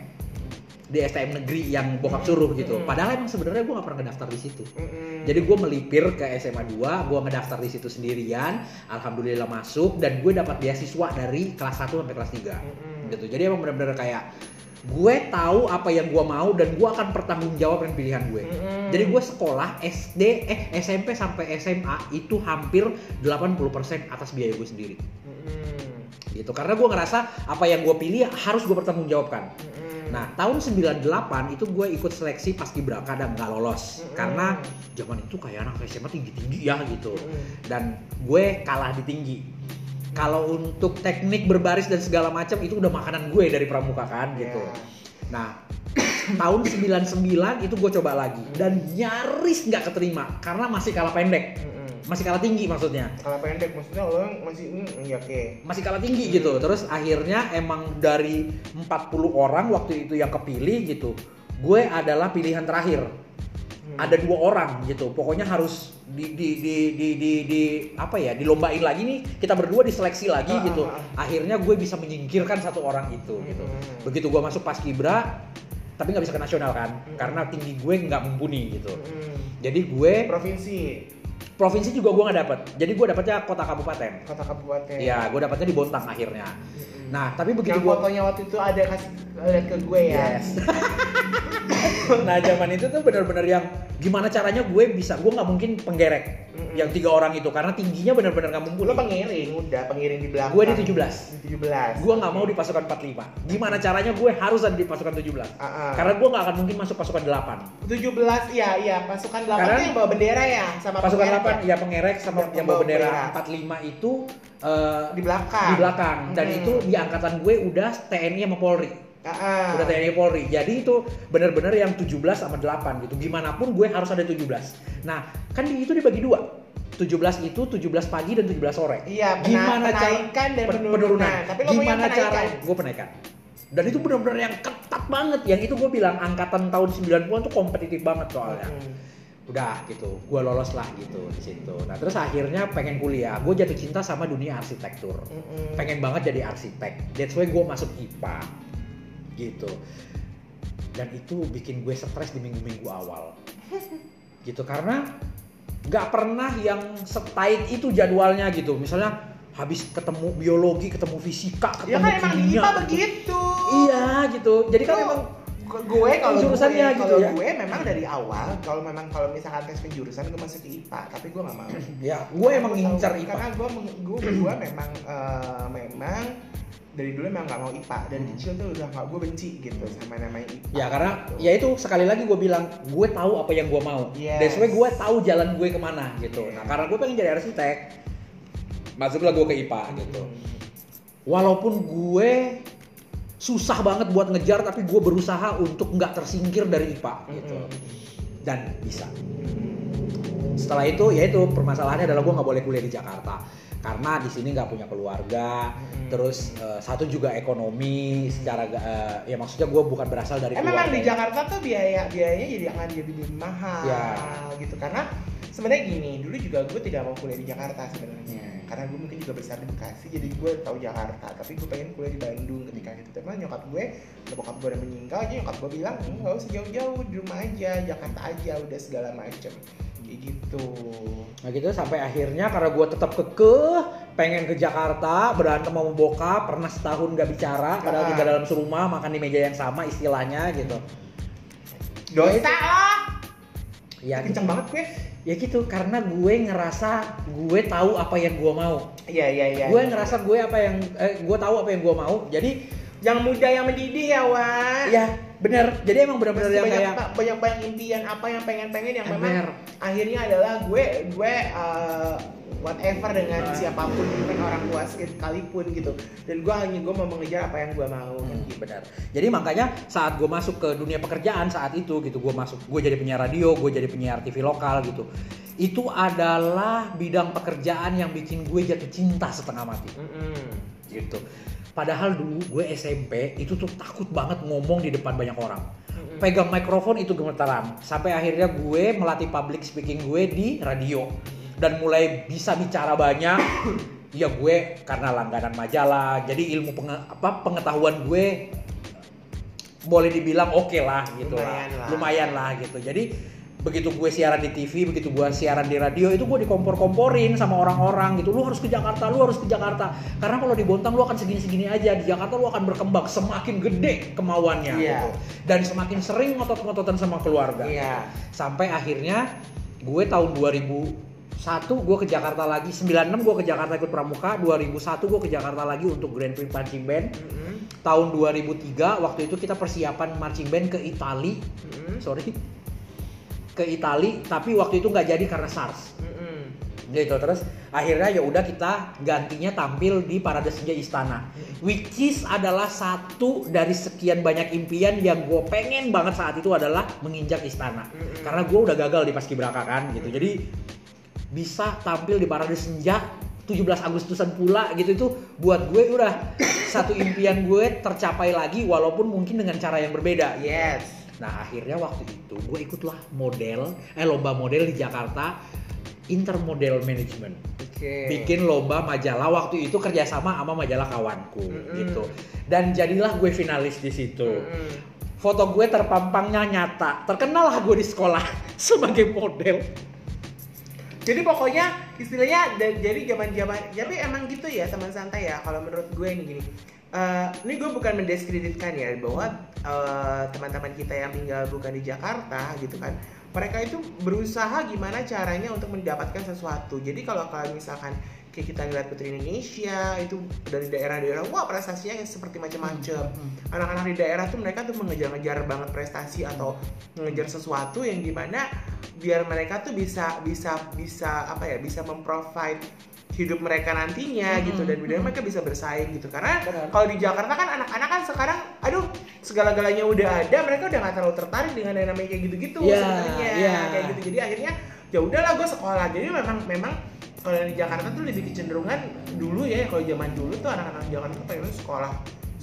di STM negeri yang bokap suruh gitu Hmm. padahal emang sebenarnya gue nggak pernah ngedaftar di situ Mm-mm. jadi gue melipir ke SMA 2, gue ngedaftar di situ sendirian, alhamdulillah masuk dan gue dapat beasiswa dari kelas 1 sampai kelas 3. Mm-mm. Gitu. Jadi emang bener-bener kayak gue tahu apa yang gue mau dan gue akan bertanggung jawab dengan pilihan gue. Jadi gue sekolah SD, eh SMP sampai SMA itu hampir 80% atas biaya gue sendiri. Gitu. Karena gue ngerasa apa yang gue pilih harus gue bertanggung jawabkan. Nah, tahun 98 itu gue ikut seleksi pas Gibraka dan nggak lolos. Mm-mm. Karena zaman itu kayak anak SMA tinggi-tinggi ya gitu. Mm-mm. Dan gue kalah di tinggi. Kalau untuk teknik berbaris dan segala macam itu udah makanan gue dari pramuka kan gitu. Ya. Nah, <coughs> tahun 99 itu gue coba lagi dan nyaris nggak keterima karena masih kalah pendek. Mm-mm. Masih kalah tinggi maksudnya. Kalau pendek maksudnya lo masih mm, ya oke. Masih kalah tinggi gitu. Terus akhirnya emang dari 40 orang waktu itu yang kepilih gitu. Gue adalah pilihan terakhir. Hmm. ada dua orang gitu pokoknya harus di di di di di, di- apa ya dilombain lagi nih kita berdua diseleksi lagi Ah, gitu ah, ah. akhirnya gue bisa menyingkirkan satu orang itu gitu Hmm. begitu gue masuk pas kibra tapi nggak bisa ke nasional kan Hmm. karena tinggi gue nggak mumpuni gitu Mm-mm. jadi gue Provinsi, provinsi juga gue nggak dapet. Jadi gue dapetnya kota kabupaten. Kota kabupaten. Iya gue dapetnya di Bontang akhirnya. Nah tapi begitu gue fotonya waktu itu ada kasih lihat ke gue ya. Yes. <laughs> nah zaman itu tuh benar-benar yang gimana caranya gue bisa gue nggak mungkin penggerek yang tiga orang itu karena tingginya benar-benar nggak mungkin. Lo pengiring udah pengiring di belakang. Gue di 17 di 17 gue nggak mau di pasukan 45 gimana caranya gue harus ada di pasukan tujuh belas? Uh-uh. karena gue nggak akan mungkin masuk pasukan 8 17 iya iya pasukan delapan. karena, yang bawa bendera ya sama pasukan 8 apa ya pengerek sama yang, yang bawa bendera 45 itu uh, di belakang. Di belakang dan hmm. itu di angkatan gue udah TNI sama Polri. Uh-uh. Udah TNI Polri. Jadi itu benar-benar yang 17 sama 8 gitu. Gimana pun gue harus ada 17. Nah, kan itu dibagi dua. 17 itu 17 pagi dan 17 sore. Iya, gimana penaikan cara, dan penurunan. penurunan. Tapi gimana cara gue penaikan? Dan itu benar-benar yang ketat banget. Yang itu gue bilang angkatan tahun 90-an tuh kompetitif banget soalnya. Hmm Udah gitu, gue lolos lah gitu di situ. Nah, terus akhirnya pengen kuliah. Gue jatuh cinta sama dunia arsitektur Mm-mm. pengen banget jadi arsitek. That's why gue masuk IPA gitu. Dan itu bikin gue stres di minggu-minggu awal. <laughs> gitu karena nggak pernah yang setight itu jadwalnya gitu. Misalnya habis ketemu biologi, ketemu fisika, Ya ketemu kan emang di kimia, IPA gitu. begitu. Iya gitu. Jadi kan emang gue kalau jurusannya gue, gitu ya. gue memang dari awal kalau memang kalau misalkan tes penjurusan gue masuk ke IPA tapi gue nggak mau <clears throat> ya gue emang ngincar IPA. karena gue gue gue memang eh, memang dari dulu memang nggak mau IPA dari Hmm. kecil tuh udah nggak gue benci gitu sama namanya IPA Ya karena gitu. ya itu sekali lagi gue bilang gue tahu apa yang gue mau. Yes. That's why gue tahu jalan gue ke mana gitu. Yeah. Nah karena gue pengen jadi arsitek, masuklah gue ke IPA gitu. Walaupun gue susah banget buat ngejar, tapi gue berusaha untuk nggak tersingkir dari IPA gitu. Dan bisa. Setelah itu ya itu permasalahannya adalah gue nggak boleh kuliah di Jakarta karena di sini nggak punya keluarga. Terus eh, satu juga ekonomi secara eh, ya maksudnya gue bukan berasal dari Eh, memang di Jakarta tuh biaya biayanya jadi akan jadi lebih mahal Ya. gitu karena sebenarnya gini dulu juga gue tidak mau kuliah di Jakarta sebenarnya Hmm. Karena gue mungkin juga besar di Bekasi jadi gue tahu Jakarta. Tapi gue pengen kuliah di Bandung ketika itu. Tapi nyokap gue bokap gue udah meninggal aja nyokap gue bilang "Hmm, nggak usah jauh-jauh di rumah aja Jakarta aja udah segala macem. Kayak gitu. Nah gitu sampai akhirnya karena gue tetap kekeh pengen ke Jakarta berantem sama bokap pernah setahun gak bicara padahal Ah. tinggal dalam serumah makan di meja yang sama istilahnya gitu. Dosa itu- lah ya gitu, kenceng banget gue ya gitu karena gue ngerasa gue tahu apa yang gue mau. Iya iya iya gue ngerasa gue apa yang eh, gue tahu apa yang gue mau jadi yang muda yang mendidih ya Wan ya bener. Jadi emang benar-benar yang banyak, kayak banyak banyak impian apa yang pengen pengen yang memang akhirnya adalah gue gue uh, whatever dengan siapa pun dengan orang tua sekalipun gitu dan gue hanya gue mau mengejar apa yang gue mau Hmm, gitu. benar. Jadi makanya saat gue masuk ke dunia pekerjaan saat itu gitu, gue masuk, gue jadi penyiar radio, gue jadi penyiar TV lokal gitu. Itu adalah bidang pekerjaan yang bikin gue jatuh cinta setengah mati Mm-mm. gitu. Padahal dulu gue SMP itu tuh takut banget ngomong di depan banyak orang. Mm-mm. Pegang mikrofon itu gemetaran. Sampai akhirnya gue melatih public speaking gue di radio dan mulai bisa bicara banyak. <coughs> ya gue karena langganan majalah, jadi ilmu penge- apa pengetahuan gue boleh dibilang oke lah gitu Lumayan lah. lah. Lumayan lah gitu. Jadi begitu gue siaran di TV, begitu gue siaran di radio itu gue dikompor-komporin sama orang-orang gitu. Lu harus ke Jakarta, lu harus ke Jakarta. Karena kalau di Bontang lu akan segini-segini aja, di Jakarta lu akan berkembang semakin gede kemauannya Iya. gitu. Dan semakin sering ngotot-ngototan sama keluarga. Iya. Sampai akhirnya gue tahun 2001 gue ke Jakarta lagi, 96 gue ke Jakarta ikut pramuka, 2001 gue ke Jakarta lagi untuk Grand Prix Marching Band. Mm-mm. Tahun 2003 waktu itu kita persiapan marching band ke Itali, Mm-mm. sorry, ke Itali, tapi waktu itu nggak jadi karena SARS. Mm-mm. Gitu terus akhirnya ya udah kita gantinya tampil di Parade Senja Istana, which is adalah satu dari sekian banyak impian yang gue pengen banget saat itu adalah menginjak Istana, Mm-mm. karena gue udah gagal di Paskibraka kan gitu, jadi bisa tampil di Parade Senja 17 Agustusan pula gitu itu buat gue udah satu impian gue tercapai lagi walaupun mungkin dengan cara yang berbeda. Yes. Nah akhirnya waktu itu gue ikutlah model, eh lomba model di Jakarta Intermodel Management. Oke. Bikin lomba majalah waktu itu kerjasama sama majalah kawanku Mm-mm. gitu. Dan jadilah gue finalis di situ. Mm-mm. Foto gue terpampangnya nyata. Terkenal lah gue di sekolah <laughs> sebagai model. Jadi pokoknya istilahnya da- jadi zaman-zaman tapi emang gitu ya teman santai ya kalau menurut gue ini gini. Eh, ini gue bukan mendiskreditkan ya bahwa eh, teman-teman kita yang tinggal bukan di Jakarta gitu kan. Mereka itu berusaha gimana caranya untuk mendapatkan sesuatu. Jadi kalau kalau misalkan kayak kita lihat Putri Indonesia itu dari daerah-daerah wah prestasinya seperti macam-macam. Anak-anak di daerah tuh mereka tuh mengejar-ngejar banget prestasi atau mengejar sesuatu yang di mana biar mereka tuh bisa bisa bisa apa ya bisa memprovide hidup mereka nantinya Hmm, gitu dan hmm. mereka bisa bersaing gitu karena kalau di Jakarta kan anak-anak kan sekarang aduh segala-galanya udah ada mereka udah nggak terlalu tertarik dengan yang namanya kayak gitu-gitu Iya, sebenarnya iya. kayak gitu jadi akhirnya ya udahlah gue sekolah jadi memang memang kalau di Jakarta tuh lebih kecenderungan dulu ya kalau zaman dulu tuh anak-anak Jakarta tuh pengen sekolah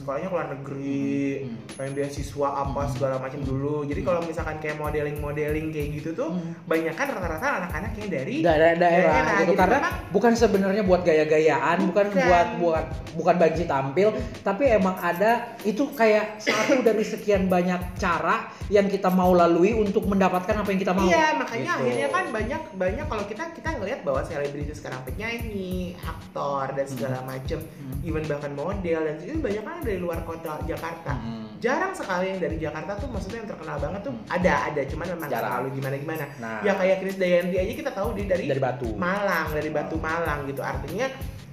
sekolahnya ke luar negeri Hmm. pengen beasiswa apa segala macam dulu jadi kalau misalkan kayak modeling modeling kayak gitu tuh Hmm. banyak kan rata-rata anak-anak yang dari daerah daerah Daerah, gitu karena memang- bukan sebenarnya buat gaya-gayaan bukan, Bukan. buat buat bukan banci tampil tapi emang ada itu kayak satu dari sekian banyak cara yang kita mau lalui untuk mendapatkan apa yang kita mau Iya, makanya Gitu. akhirnya kan banyak banyak kalau kita kita ngelihat bahwa selebritis sekarang penyanyi, aktor dan segala macem, Hmm. even bahkan model dan itu banyak kan dari luar kota Jakarta. Hmm. Jarang sekali yang dari Jakarta tuh maksudnya yang terkenal banget tuh ada ada cuman memang Jarang. terlalu gimana gimana. Nah. Ya kayak Chris Dayanti aja kita tahu dia dari, dari batu Malang, dari Batu Malang gitu. Artinya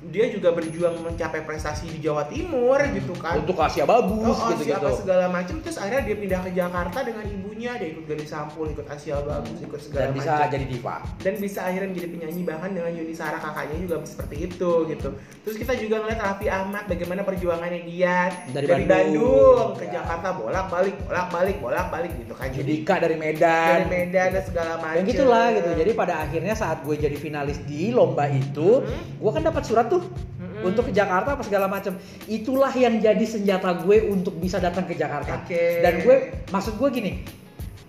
dia juga berjuang mencapai prestasi di Jawa Timur gitu kan. untuk Asia bagus Oh, oh, gitu siapa gitu segala macam terus akhirnya dia pindah ke Jakarta dengan ibunya dia ikut Gali Sampul ikut Asia Bagus ikut segala dan bisa macam jadi diva. Dan bisa akhirnya menjadi penyanyi bahkan dengan Yuni Sara kakaknya juga seperti itu gitu. Terus kita juga ngeliat Raffi Ahmad bagaimana perjuangannya dia Dari Bandung, Bandung. ke Ya. Jakarta bolak balik bolak balik bolak balik gitu kan. Jadi Judika dari Medan. dari Medan dan segala macam yang gitulah gitu. jadi pada akhirnya saat gue jadi finalis di lomba itu Hmm. gue kan dapat surat tuh Mm-mm. untuk ke Jakarta apa segala macam itulah yang jadi senjata gue untuk bisa datang ke Jakarta Oke. dan gue maksud gue gini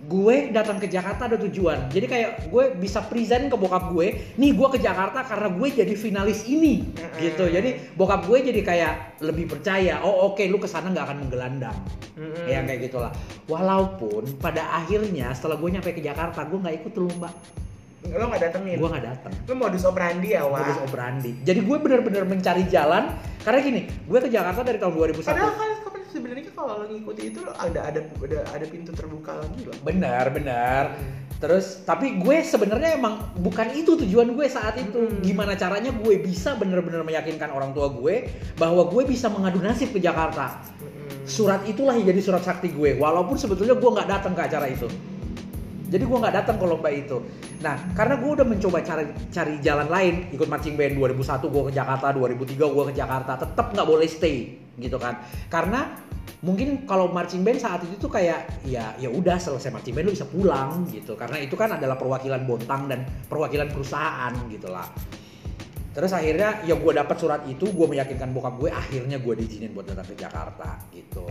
gue datang ke Jakarta ada tujuan jadi kayak gue bisa present ke bokap gue nih gue ke Jakarta karena gue jadi finalis ini Mm-mm. gitu jadi bokap gue jadi kayak lebih percaya oh oke lu ke sana nggak akan menggelandang Mm-mm. ya kayak gitulah walaupun pada akhirnya setelah gue nyampe ke Jakarta gue nggak ikut tuh lomba lo nggak datengin. Gue nggak datang lo modus operandi ya wah modus operandi. Jadi gue bener-bener mencari jalan karena gini gue ke Jakarta dari tahun 2001 Padahal kan sebenarnya kalau lo ngikuti itu lo ada ada ada ada pintu terbuka lagi loh. benar benar terus tapi gue sebenarnya emang bukan itu tujuan gue saat itu. Hmm. gimana caranya gue bisa bener-bener meyakinkan orang tua gue bahwa gue bisa mengadu nasib ke Jakarta. Mm-mm. surat itulah yang jadi surat sakti gue. Walaupun sebetulnya gue nggak datang ke acara itu jadi gue nggak datang ke lomba itu. Nah karena gue udah mencoba cari cari jalan lain ikut marching band 2001 gue ke Jakarta 2003 gue ke Jakarta tetap nggak boleh stay gitu kan. Karena mungkin kalau marching band saat itu tuh kayak ya ya udah selesai marching band lu bisa pulang gitu. Karena itu kan adalah perwakilan Bontang dan perwakilan perusahaan gitu lah terus akhirnya ya gue dapat surat itu gue meyakinkan bokap gue akhirnya gue diizinin buat datang ke Jakarta gitu.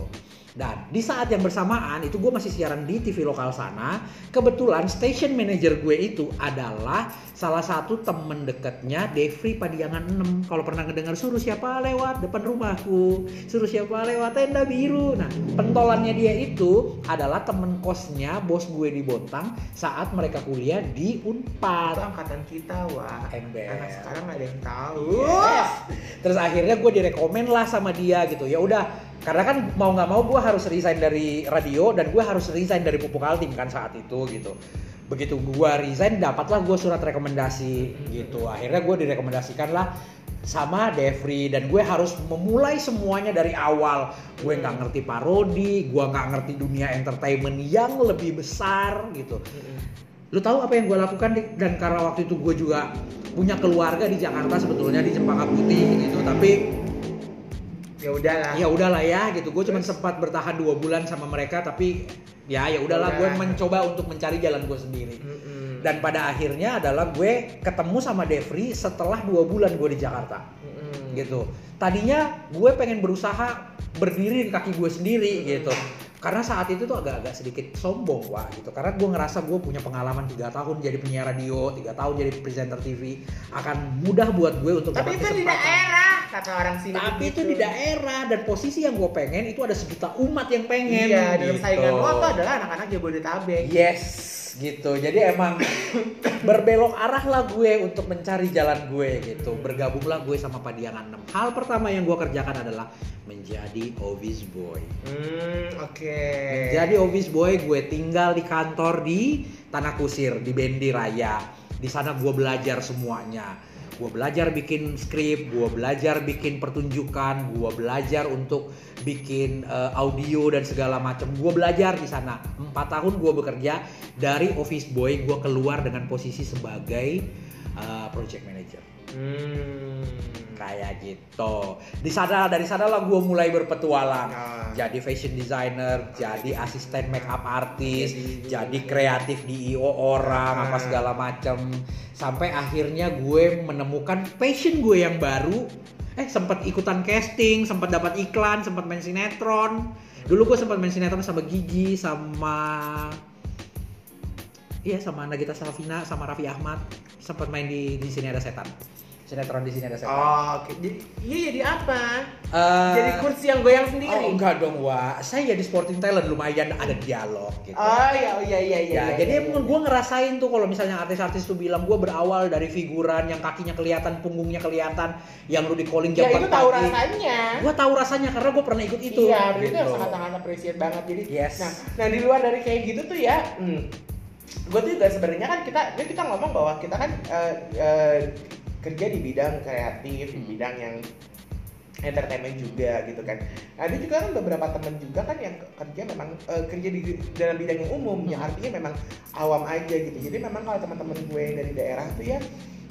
Dan di saat yang bersamaan itu gue masih siaran di TV lokal sana kebetulan station manager gue itu adalah salah satu temen deketnya Devri Padiangan 6 kalau pernah ngedengar suruh siapa lewat depan rumahku? Suruh siapa lewat tenda biru? Nah pentolannya dia itu adalah temen kosnya bos gue di Bontang saat mereka kuliah di Itu Unpad angkatan kita, wah. Ember. Anak sekarang ada yang tahu. Yes. Terus akhirnya gue direkomen lah sama dia gitu. Ya udah, karena kan mau nggak mau gue harus resign dari radio dan gue harus resign dari pupuk altim kan saat itu gitu. Begitu gue resign, dapatlah gue surat rekomendasi gitu. Akhirnya gue direkomendasikan lah sama Devri dan gue harus memulai semuanya dari awal. Gue nggak ngerti parodi, gue nggak ngerti dunia entertainment yang lebih besar gitu lu tahu apa yang gue lakukan Dik? dan karena waktu itu gue juga punya keluarga di Jakarta sebetulnya di Cempaka Putih gitu. Tapi Ya udahlah. ya udahlah ya gitu. Gue cuma sempat bertahan dua bulan sama mereka tapi ya ya udahlah. Gue mencoba untuk mencari jalan gue sendiri. Mm-mm. dan pada akhirnya adalah gue ketemu sama Devri setelah dua bulan gue di Jakarta. Mm-mm. gitu. Tadinya gue pengen berusaha berdiri di kaki gue sendiri gitu karena saat itu tuh agak-agak sedikit sombong wah gitu. Karena gue ngerasa gue punya pengalaman tiga tahun jadi penyiar radio tiga tahun jadi presenter TV akan mudah buat gue untuk Tapi itu di daerah kata orang sini. tapi itu begitu. di daerah dan posisi yang gue pengen itu ada sejuta umat yang pengen Iya, dalam gitu. saingan lo tuh adalah anak-anak Jabodetabek. Yes, gitu. Jadi emang berbelok arah lah gue untuk mencari jalan gue gitu. Bergabunglah gue sama Padiangan 6. Hal pertama yang gue kerjakan adalah menjadi office boy. Hmm, oke. Menjadi office boy, gue tinggal di kantor di Tanah Kusir di Bendi Raya. Di sana gue belajar semuanya. Gue belajar bikin skrip, gue belajar bikin pertunjukan, gue belajar untuk bikin eh, audio dan segala macam. Gue belajar di sana. Empat tahun gue bekerja dari office boy, gue keluar dengan posisi sebagai eh, project manager Hmm. Kayak gitu. Di sana dari sana lah gue mulai berpetualang. Ah. Jadi fashion designer, jadi asisten make up artist, Jadi- jadi kreatif di IO orang apa Ah. segala macam. Sampai akhirnya gue menemukan passion gue yang baru. Eh sempat ikutan casting, sempat dapat iklan, sempat main sinetron. Dulu gue sempat main sinetron sama Gigi, sama Iya sama Nagita Slavina, sama Raffi Ahmad sempat main di di sini ada setan. Sinetron di sini ada setan. Oh, oke. Jadi, iya jadi apa? Eh, jadi kursi yang goyang sendiri. Oh enggak dong Wak, saya jadi sporting talent lumayan ada dialog gitu. Oh, iya, oh, iya, iya, iya. ya, iya, jadi iya, emang iya. gue ngerasain tuh kalau misalnya artis-artis tuh bilang gue berawal dari figuran yang kakinya kelihatan, punggungnya kelihatan, yang lu di calling Ya jam itu 4 tahu pagi. rasanya. Gue tahu rasanya karena gue pernah ikut itu. Iya, itu yang gitu. sangat-sangat appreciate banget. Jadi, Yes. nah, nah di luar dari kayak gitu tuh ya, hmm, gue tuh juga sebenarnya kan kita, ya kita ngomong bahwa kita kan eh, eh, kerja di bidang kreatif, di bidang yang entertainment juga gitu kan. Nah, ada juga kan beberapa temen juga kan yang kerja memang eh, kerja di dalam bidang yang umum, yang artinya memang awam aja gitu. Jadi memang kalau teman-teman gue yang dari daerah tuh ya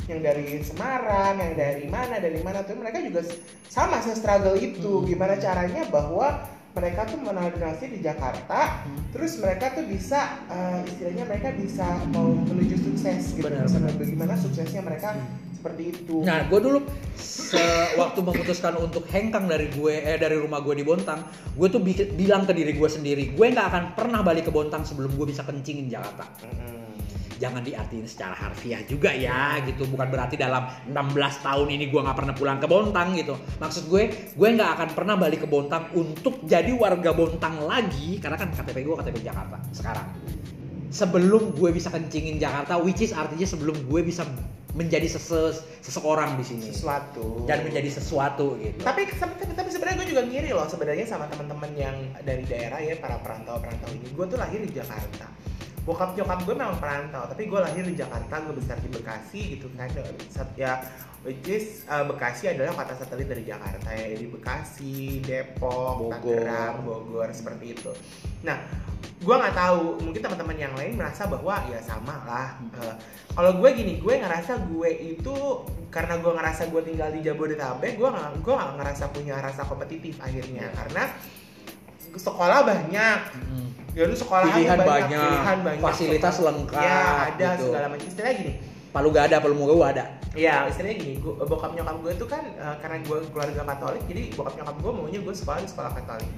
yang dari Semarang, yang dari mana, dari mana tuh mereka juga sama se-struggle itu. Hmm. Gimana caranya bahwa mereka tuh menadinasi di Jakarta, Hmm. terus mereka tuh bisa eh, istilahnya mereka bisa mau menuju sukses gitu. Benar, benar. bagaimana suksesnya mereka Hmm. seperti itu. Nah, gue dulu sewaktu memutuskan untuk hengkang dari gue eh dari rumah gue di Bontang, gue tuh bi- bilang ke diri gue sendiri, gue nggak akan pernah balik ke Bontang sebelum gue bisa kencingin Jakarta. Mm-mm. Jangan diartiin secara harfiah juga ya gitu. Bukan berarti dalam 16 tahun ini gue nggak pernah pulang ke Bontang gitu. Maksud gue gue nggak akan pernah balik ke Bontang untuk jadi warga Bontang lagi karena kan KTP gue KTP Jakarta sekarang. Sebelum gue bisa kencingin Jakarta which is artinya sebelum gue bisa menjadi sese- seseorang di sini. Sesuatu. Dan menjadi sesuatu gitu. Tapi tapi, tapi sebenarnya gue juga ngiri loh sebenarnya sama teman-teman yang dari daerah ya para perantau perantau ini. Gue tuh lahir di Jakarta bokap nyokap gue memang perantau tapi gue lahir di Jakarta gue besar di Bekasi gitu kan ya which is uh, Bekasi adalah kota satelit dari Jakarta ya di Bekasi Depok Bogor. Tangerang Bogor seperti itu nah gue nggak tahu mungkin teman-teman yang lain merasa bahwa ya sama lah Uh, kalau gue gini gue ngerasa gue itu karena gue ngerasa gue tinggal di Jabodetabek gue nggak gue nggak ngerasa punya rasa kompetitif akhirnya Iya. karena sekolah banyak Hmm. Ya lu sekolah Pilihan banyak, banyak, pilihan banyak fasilitas lengkap, ya ada gitu. segala macam. Istilahnya gini. Palu gak ada, palu mau gue ada. ya istilahnya gini gua, bokap nyokap gue itu kan eh, karena gue keluarga Katolik jadi bokap nyokap gue maunya gue sekolah di sekolah Katolik.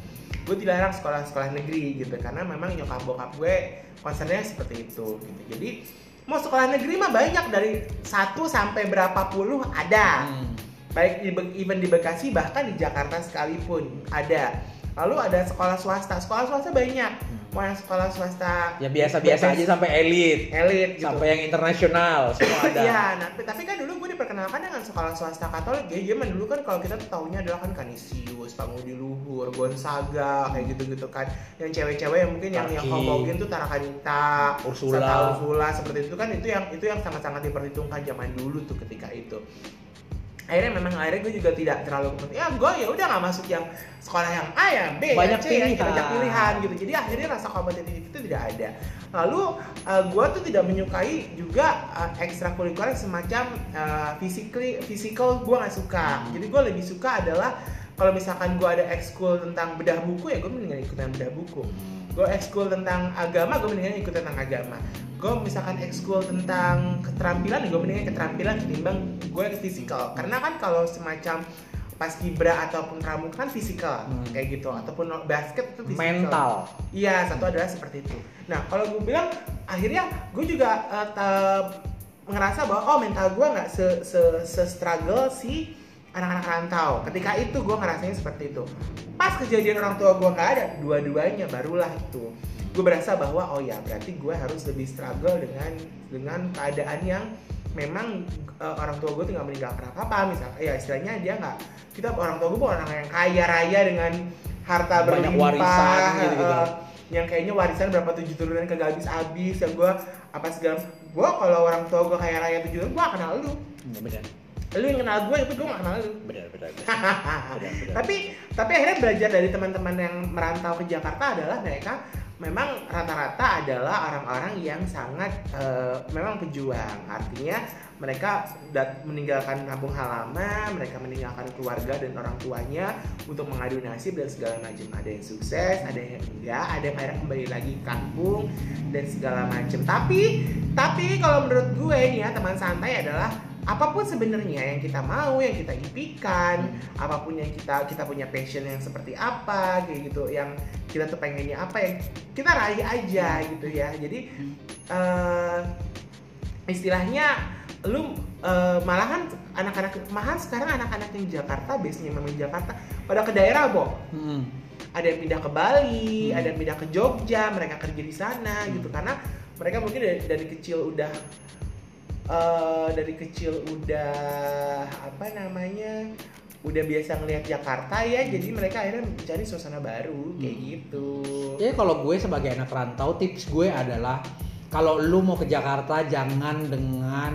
Gue dilarang sekolah-sekolah negeri gitu karena memang nyokap bokap gue concernnya seperti itu gitu. Jadi mau sekolah negeri mah banyak dari satu sampai berapa puluh ada. Hmm. baik even di Bekasi bahkan di Jakarta sekalipun ada. Lalu ada sekolah swasta sekolah swasta banyak mau yang sekolah swasta Ya biasa-biasa aja sampai elit, elit gitu sampai yang internasional semua <laughs> ada. Iya, nah, tapi- tapi kan dulu gue diperkenalkan dengan sekolah swasta Katolik. Ya, zaman dulu kan kalau kita tuh taunya adalah kan Kanisius, Pangudi Luhur, Gonzaga, kayak gitu-gitu kan. Yang cewek-cewek yang mungkin yang yang Tarki. homogen tuh Tarakanita, Ursula. Santa Ursula seperti itu kan itu yang itu yang sangat-sangat diperhitungkan zaman dulu tuh ketika itu. Akhirnya memang akhirnya gue juga tidak terlalu ya gue ya udah nggak masuk yang sekolah yang A ya B Banyak ya C ya, pilihan. banyak pilihan gitu. Jadi akhirnya rasa kompetitif itu tidak ada. Lalu uh, gue tuh tidak menyukai juga uh, ekstrakurikuler semacam uh, physically physical gue nggak suka. Jadi gue lebih suka adalah kalau misalkan gue ada ekskul tentang bedah buku ya gue mendingan ikutan bedah buku gue ekskul tentang agama gue mendingan ikut tentang agama gue misalkan ekskul tentang keterampilan gue mendingan keterampilan ketimbang gue ke fisikal karena kan kalau semacam pas kibra ataupun pramuka kan fisikal Hmm. kayak gitu ataupun basket itu fisikal Mental. Iya, satu adalah seperti itu. Nah, kalau gue bilang akhirnya gue juga te- ngerasa bahwa oh mental gue nggak se, se, se struggle si anak-anak rantau. Ketika itu gue ngerasanya seperti itu. Pas kejadian orang tua gue nggak ada, dua-duanya barulah itu. Gue berasa bahwa oh ya berarti gue harus lebih struggle dengan dengan keadaan yang memang eh, orang tua gue tinggal meninggalkan apa apa misalnya ya istilahnya dia nggak kita orang tua gue bukan orang yang kaya raya dengan harta Banyak berlimpah warisan gitu-gitu. eh, yang kayaknya warisan berapa tujuh turunan kagak habis habis yang gue apa segala gue kalau orang tua gue kaya raya tujuh turunan gue kenal lu. Lu yang kenal gue itu gue gak kenal lu Benar, benar. benar. <laughs> benar. tapi tapi akhirnya belajar dari teman-teman yang merantau ke Jakarta adalah mereka memang rata-rata adalah orang-orang yang sangat eh, memang pejuang artinya mereka meninggalkan kampung halaman mereka meninggalkan keluarga dan orang tuanya untuk mengadu nasib dan segala macam ada yang sukses ada yang enggak ada yang akhirnya kembali lagi ke kampung dan segala macam tapi tapi kalau menurut gue nih ya teman santai adalah apa pun sebenarnya yang kita mau yang kita impikan apa pun yang kita kita punya passion yang seperti apa kayak gitu yang kita tuh pengennya apa yang kita raih aja gitu ya jadi eh istilahnya lu eh, malahan anak-anak malahan sekarang anak-anak yang Jakarta biasanya memang Jakarta pada ke daerah Bo Hmm. ada yang pindah ke Bali, Hmm. ada yang pindah ke Jogja, mereka kerja di sana Hmm. gitu karena mereka mungkin dari, dari kecil udah eh, dari kecil udah apa namanya udah biasa ngelihat Jakarta ya jadi mereka akhirnya mencari suasana baru kayak Hmm. gitu. Jadi kalau gue sebagai anak rantau tips gue adalah kalau lu mau ke Jakarta jangan dengan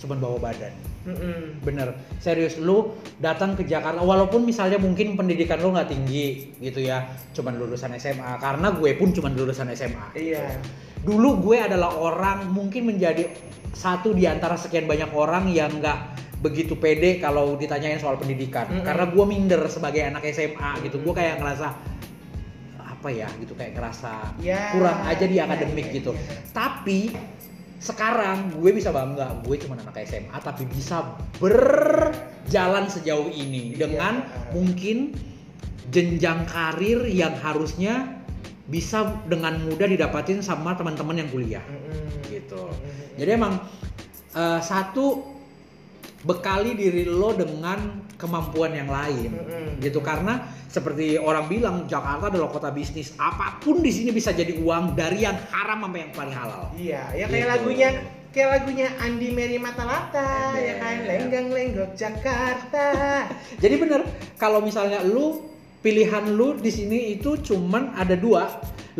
cuman bawa badan. Mm-mm. Bener, serius lu datang ke Jakarta walaupun misalnya mungkin pendidikan lu nggak tinggi gitu ya, cuman lulusan SMA. Karena gue pun cuman lulusan SMA. Iya. Dulu gue adalah orang mungkin menjadi satu di antara sekian banyak orang yang nggak begitu pede kalau ditanyain soal pendidikan. Mm-mm. Karena gue minder sebagai anak SMA gitu. Gue kayak ngerasa apa ya gitu kayak ngerasa Ya, kurang aja di iya, akademik iya, gitu. iya. Tapi sekarang gue bisa bangga, gue cuma anak SMA tapi bisa berjalan sejauh ini Iya. dengan mungkin jenjang karir yang harusnya bisa dengan mudah didapatin sama teman-teman yang kuliah Mm-mm. gitu. Mm-mm. Jadi emang eh, satu bekali diri lo dengan kemampuan yang lain Mm-mm. gitu karena seperti orang bilang Jakarta adalah kota bisnis apa pun di sini bisa jadi uang dari yang haram sampai yang paling halal Iya, ya kayak Gitu. lagunya kayak lagunya Andi Mary Matalata ya kan lenggang lenggok Jakarta. <laughs> jadi bener kalau misalnya lu pilihan lu di sini itu cuman ada dua.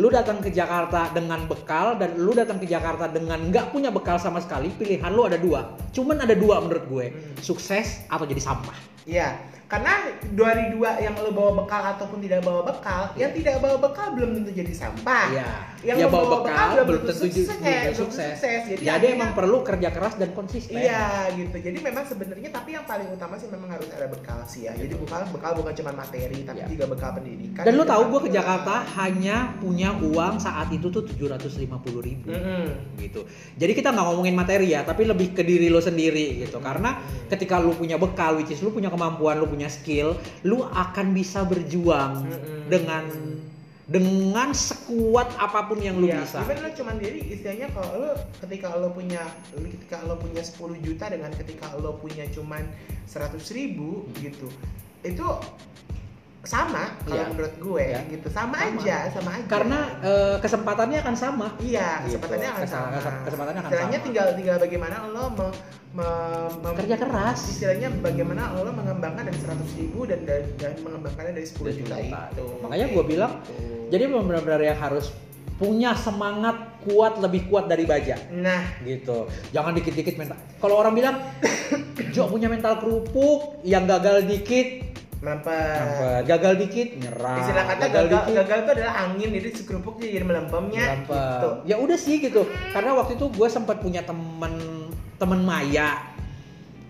Lu datang ke Jakarta dengan bekal dan lu datang ke Jakarta dengan nggak punya bekal sama sekali pilihan lu ada dua. Cuman ada dua menurut gue. Hmm. sukses atau jadi sampah Iya, karena dari dua yang lo bawa bekal ataupun tidak bawa bekal, yang tidak bawa bekal belum tentu jadi sampah. Iya. Yang ya membawa bawa bekal bekal belum tentu tentu sukses, juga belum sukses. sukses. Jadi Jadi, akhirnya- emang perlu kerja keras dan konsisten. Iya gitu. Jadi memang sebenarnya tapi yang paling utama sih memang harus ada bekal sih ya. Jadi Gitu. bekal bekal bukan cuma materi tapi Iya. juga bekal pendidikan. Dan Jadi tahu gue ke Jakarta hanya punya uang saat itu tuh 750 ribu Mm-mm. gitu. Jadi kita nggak ngomongin materi ya, tapi lebih ke diri lo sendiri gitu. Karena Hmm. ketika lu punya bekal, which is lu punya kemampuan, lu punya skill, lu akan bisa berjuang Mm-mm. dengan dengan sekuat apa pun yang lu Iya, bisa. even lo cuman diri istilahnya kalau lo ketika lo punya ketika lo punya 10 juta dengan ketika lo punya cuman 100 ribu gitu itu sama kalau Iya. menurut gue Iya. gitu sama, Sama. aja sama aja Karena eh, kesempatannya akan sama. iya Gitu. kesempatannya akan Kesa- sama kesempatannya akan istilahnya sama. tinggal tinggal bagaimana lo me- me- mem- Kerja keras. istilahnya bagaimana lo mengembangkan dari 100 ribu dan dan, dan mengembangkannya dari 10 juta, juta. itu Makanya gue bilang, Gitu. Jadi benar-benar yang harus punya semangat kuat lebih kuat dari baja. nah gitu jangan dikit-dikit mental kalau orang bilang <coughs> Jo punya mental kerupuk yang gagal dikit melempet apa, gagal dikit nyerah. Istilah kata gagal, gagal, itu adalah angin, jadi si kerupuknya jadi melempemnya. Gitu. ya udah sih gitu. Karena waktu itu gue sempat punya temen temen Maya.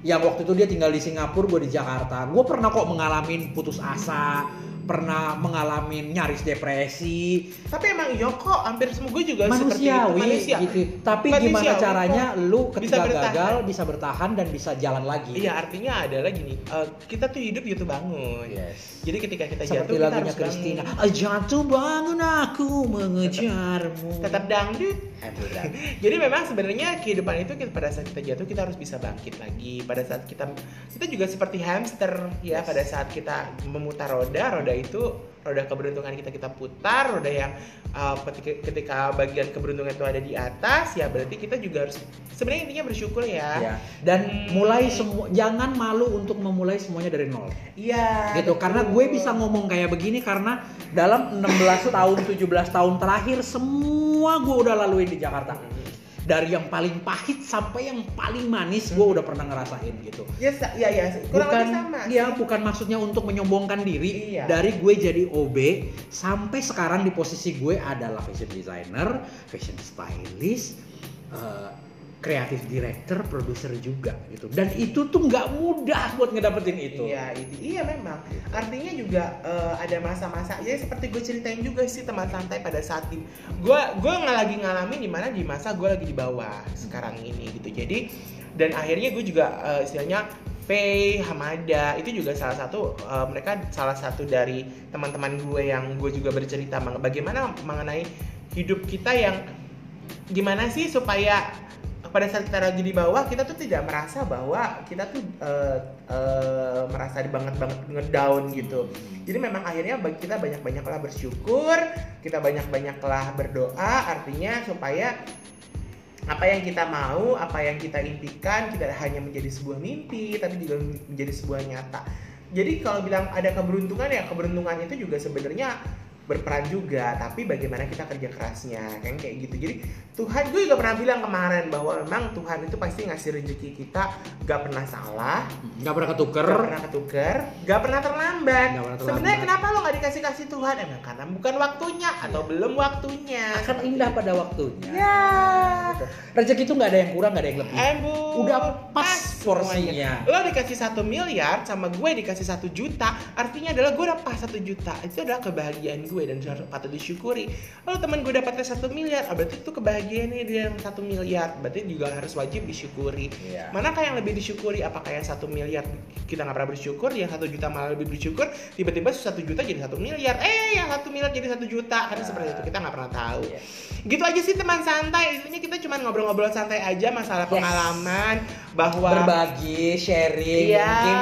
Yang waktu itu dia tinggal di Singapura gue di Jakarta. Gue pernah kok mengalami putus asa pernah mengalami nyaris depresi Tapi emang iya kok, hampir semua gue juga seperti itu. manusiawi Manusia. gitu tapi gimana Manusiawi caranya kok. lu Bisa ketika bertahan. gagal bisa bertahan dan bisa jalan lagi Iya, artinya adalah gini, eh, kita tuh hidup itu bangun. yes Jadi ketika kita seperti jatuh, kita harus Christina bangun. "Ah, jatuh bangun aku mengejarmu Tetap dangdut. <laughs> Jadi memang sebenarnya kehidupan itu kita, pada saat kita jatuh kita harus bisa bangkit lagi. Pada saat kita kita juga seperti hamster ya. Yes. Pada saat kita memutar roda, roda itu roda keberuntungan kita kita putar, roda yang uh, ketika, ketika bagian keberuntungan itu ada di atas, ya berarti kita juga harus sebenarnya intinya bersyukur ya. Ya. dan mulai semua jangan malu untuk memulai semuanya dari nol Iya. gitu karena gue bisa ngomong kayak begini karena dalam 16 tahun 17 tahun terakhir semua gue udah laluin di Jakarta dari yang paling pahit sampai yang paling manis gue udah pernah ngerasain gitu Ya, sa- ya, ya, kurang bukan sama. ya bukan maksudnya untuk menyombongkan diri Iya. dari gue jadi OB sampai sekarang di posisi gue adalah fashion designer, fashion stylist, eh, kreatif director, produser juga gitu. Dan itu tuh nggak mudah buat ngedapetin itu. Iya, itu iya memang. Artinya juga eh, ada masa-masa ya seperti gue ceritain juga sih teman santai pada saat di gue gue nggak lagi ngalamin di mana di masa gue lagi di bawah sekarang ini gitu. Jadi dan akhirnya gue juga eh, istilahnya Faye, Hamada itu juga salah satu eh, mereka salah satu dari teman-teman gue yang gue juga bercerita bagaimana mengenai hidup kita yang gimana sih supaya pada saat kita lagi di bawah kita tuh tidak merasa bahwa kita tuh eh, eh, merasa banget banget ngedown gitu. Jadi memang akhirnya bagi kita banyak banyaklah bersyukur, kita banyak banyaklah berdoa, artinya supaya apa yang kita mau, apa yang kita impikan tidak hanya menjadi sebuah mimpi, tapi juga menjadi sebuah nyata. Jadi kalau bilang ada keberuntungan ya keberuntungan itu juga sebenarnya berperan juga, tapi bagaimana kita kerja kerasnya, kan kayak gitu. Jadi Tuhan gue juga pernah bilang kemarin bahwa memang Tuhan itu pasti ngasih rezeki kita gak pernah salah, Nggak pernah ketuker. gak pernah ketuker, gak pernah terlambat. Pernah Sebenarnya terlambat. kenapa lo gak dikasih kasih Tuhan? Emang karena bukan waktunya atau belum waktunya. Akan indah pada waktunya. Ya. Rezeki itu nggak ada yang kurang, nggak ada yang lebih. Embun. Udah pas semuanya. porsinya. Lo dikasih satu miliar sama gue dikasih satu juta, artinya adalah gue udah pas satu juta. Itu adalah kebahagiaan gue dan harus patut disyukuri. Lalu teman gue dapatnya satu miliar, ah, berarti itu kebahagiaannya dia yang satu miliar. Berarti juga harus wajib disyukuri. Iya. Manakah yang lebih disyukuri? Apakah yang satu miliar kita nggak pernah bersyukur, yang satu juta malah lebih bersyukur, tiba-tiba satu juta jadi satu miliar, eh yang satu miliar jadi satu juta, kan Ya. seperti itu kita nggak pernah tahu. Iya. Gitu aja sih teman santai, intinya kita cuma ngobrol-ngobrol santai aja masalah Yes. pengalaman bahwa berbagi, sharing, Iya. mungkin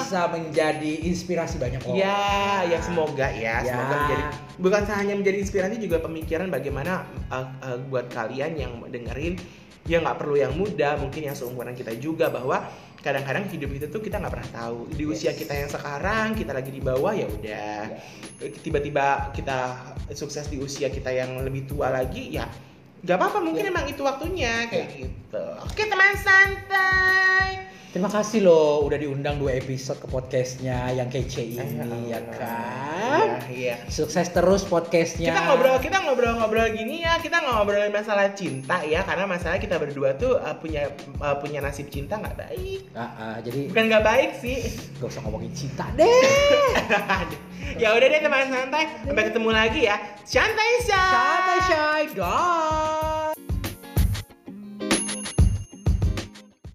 bisa menjadi inspirasi banyak orang. Ya, ya semoga ya, Ya. semoga menjadi bukan hanya menjadi inspirasi juga pemikiran bagaimana uh, uh, buat kalian yang dengerin ya nggak perlu yang muda, mungkin yang seumuran kita juga bahwa kadang-kadang hidup itu tuh kita nggak pernah tahu. Di usia kita yang sekarang kita lagi di bawah ya udah. Tiba-tiba kita sukses di usia kita yang lebih tua lagi ya nggak apa-apa mungkin Ya. emang itu waktunya kayak gitu. Oke teman santai Terima kasih loh udah diundang dua episode ke podcastnya yang kece ini ya kan. iya, iya. Sukses terus podcastnya. kita ngobrol kita ngobrol-ngobrol gini ya kita ngobrolin masalah cinta ya karena masalah kita berdua tuh uh, punya uh, punya nasib cinta nggak baik Ah, ah, jadi bukan nggak baik sih gak usah ngomongin cinta deh. <laughs> ya udah deh teman santai sampai ketemu lagi ya santai. Santai shy, guys.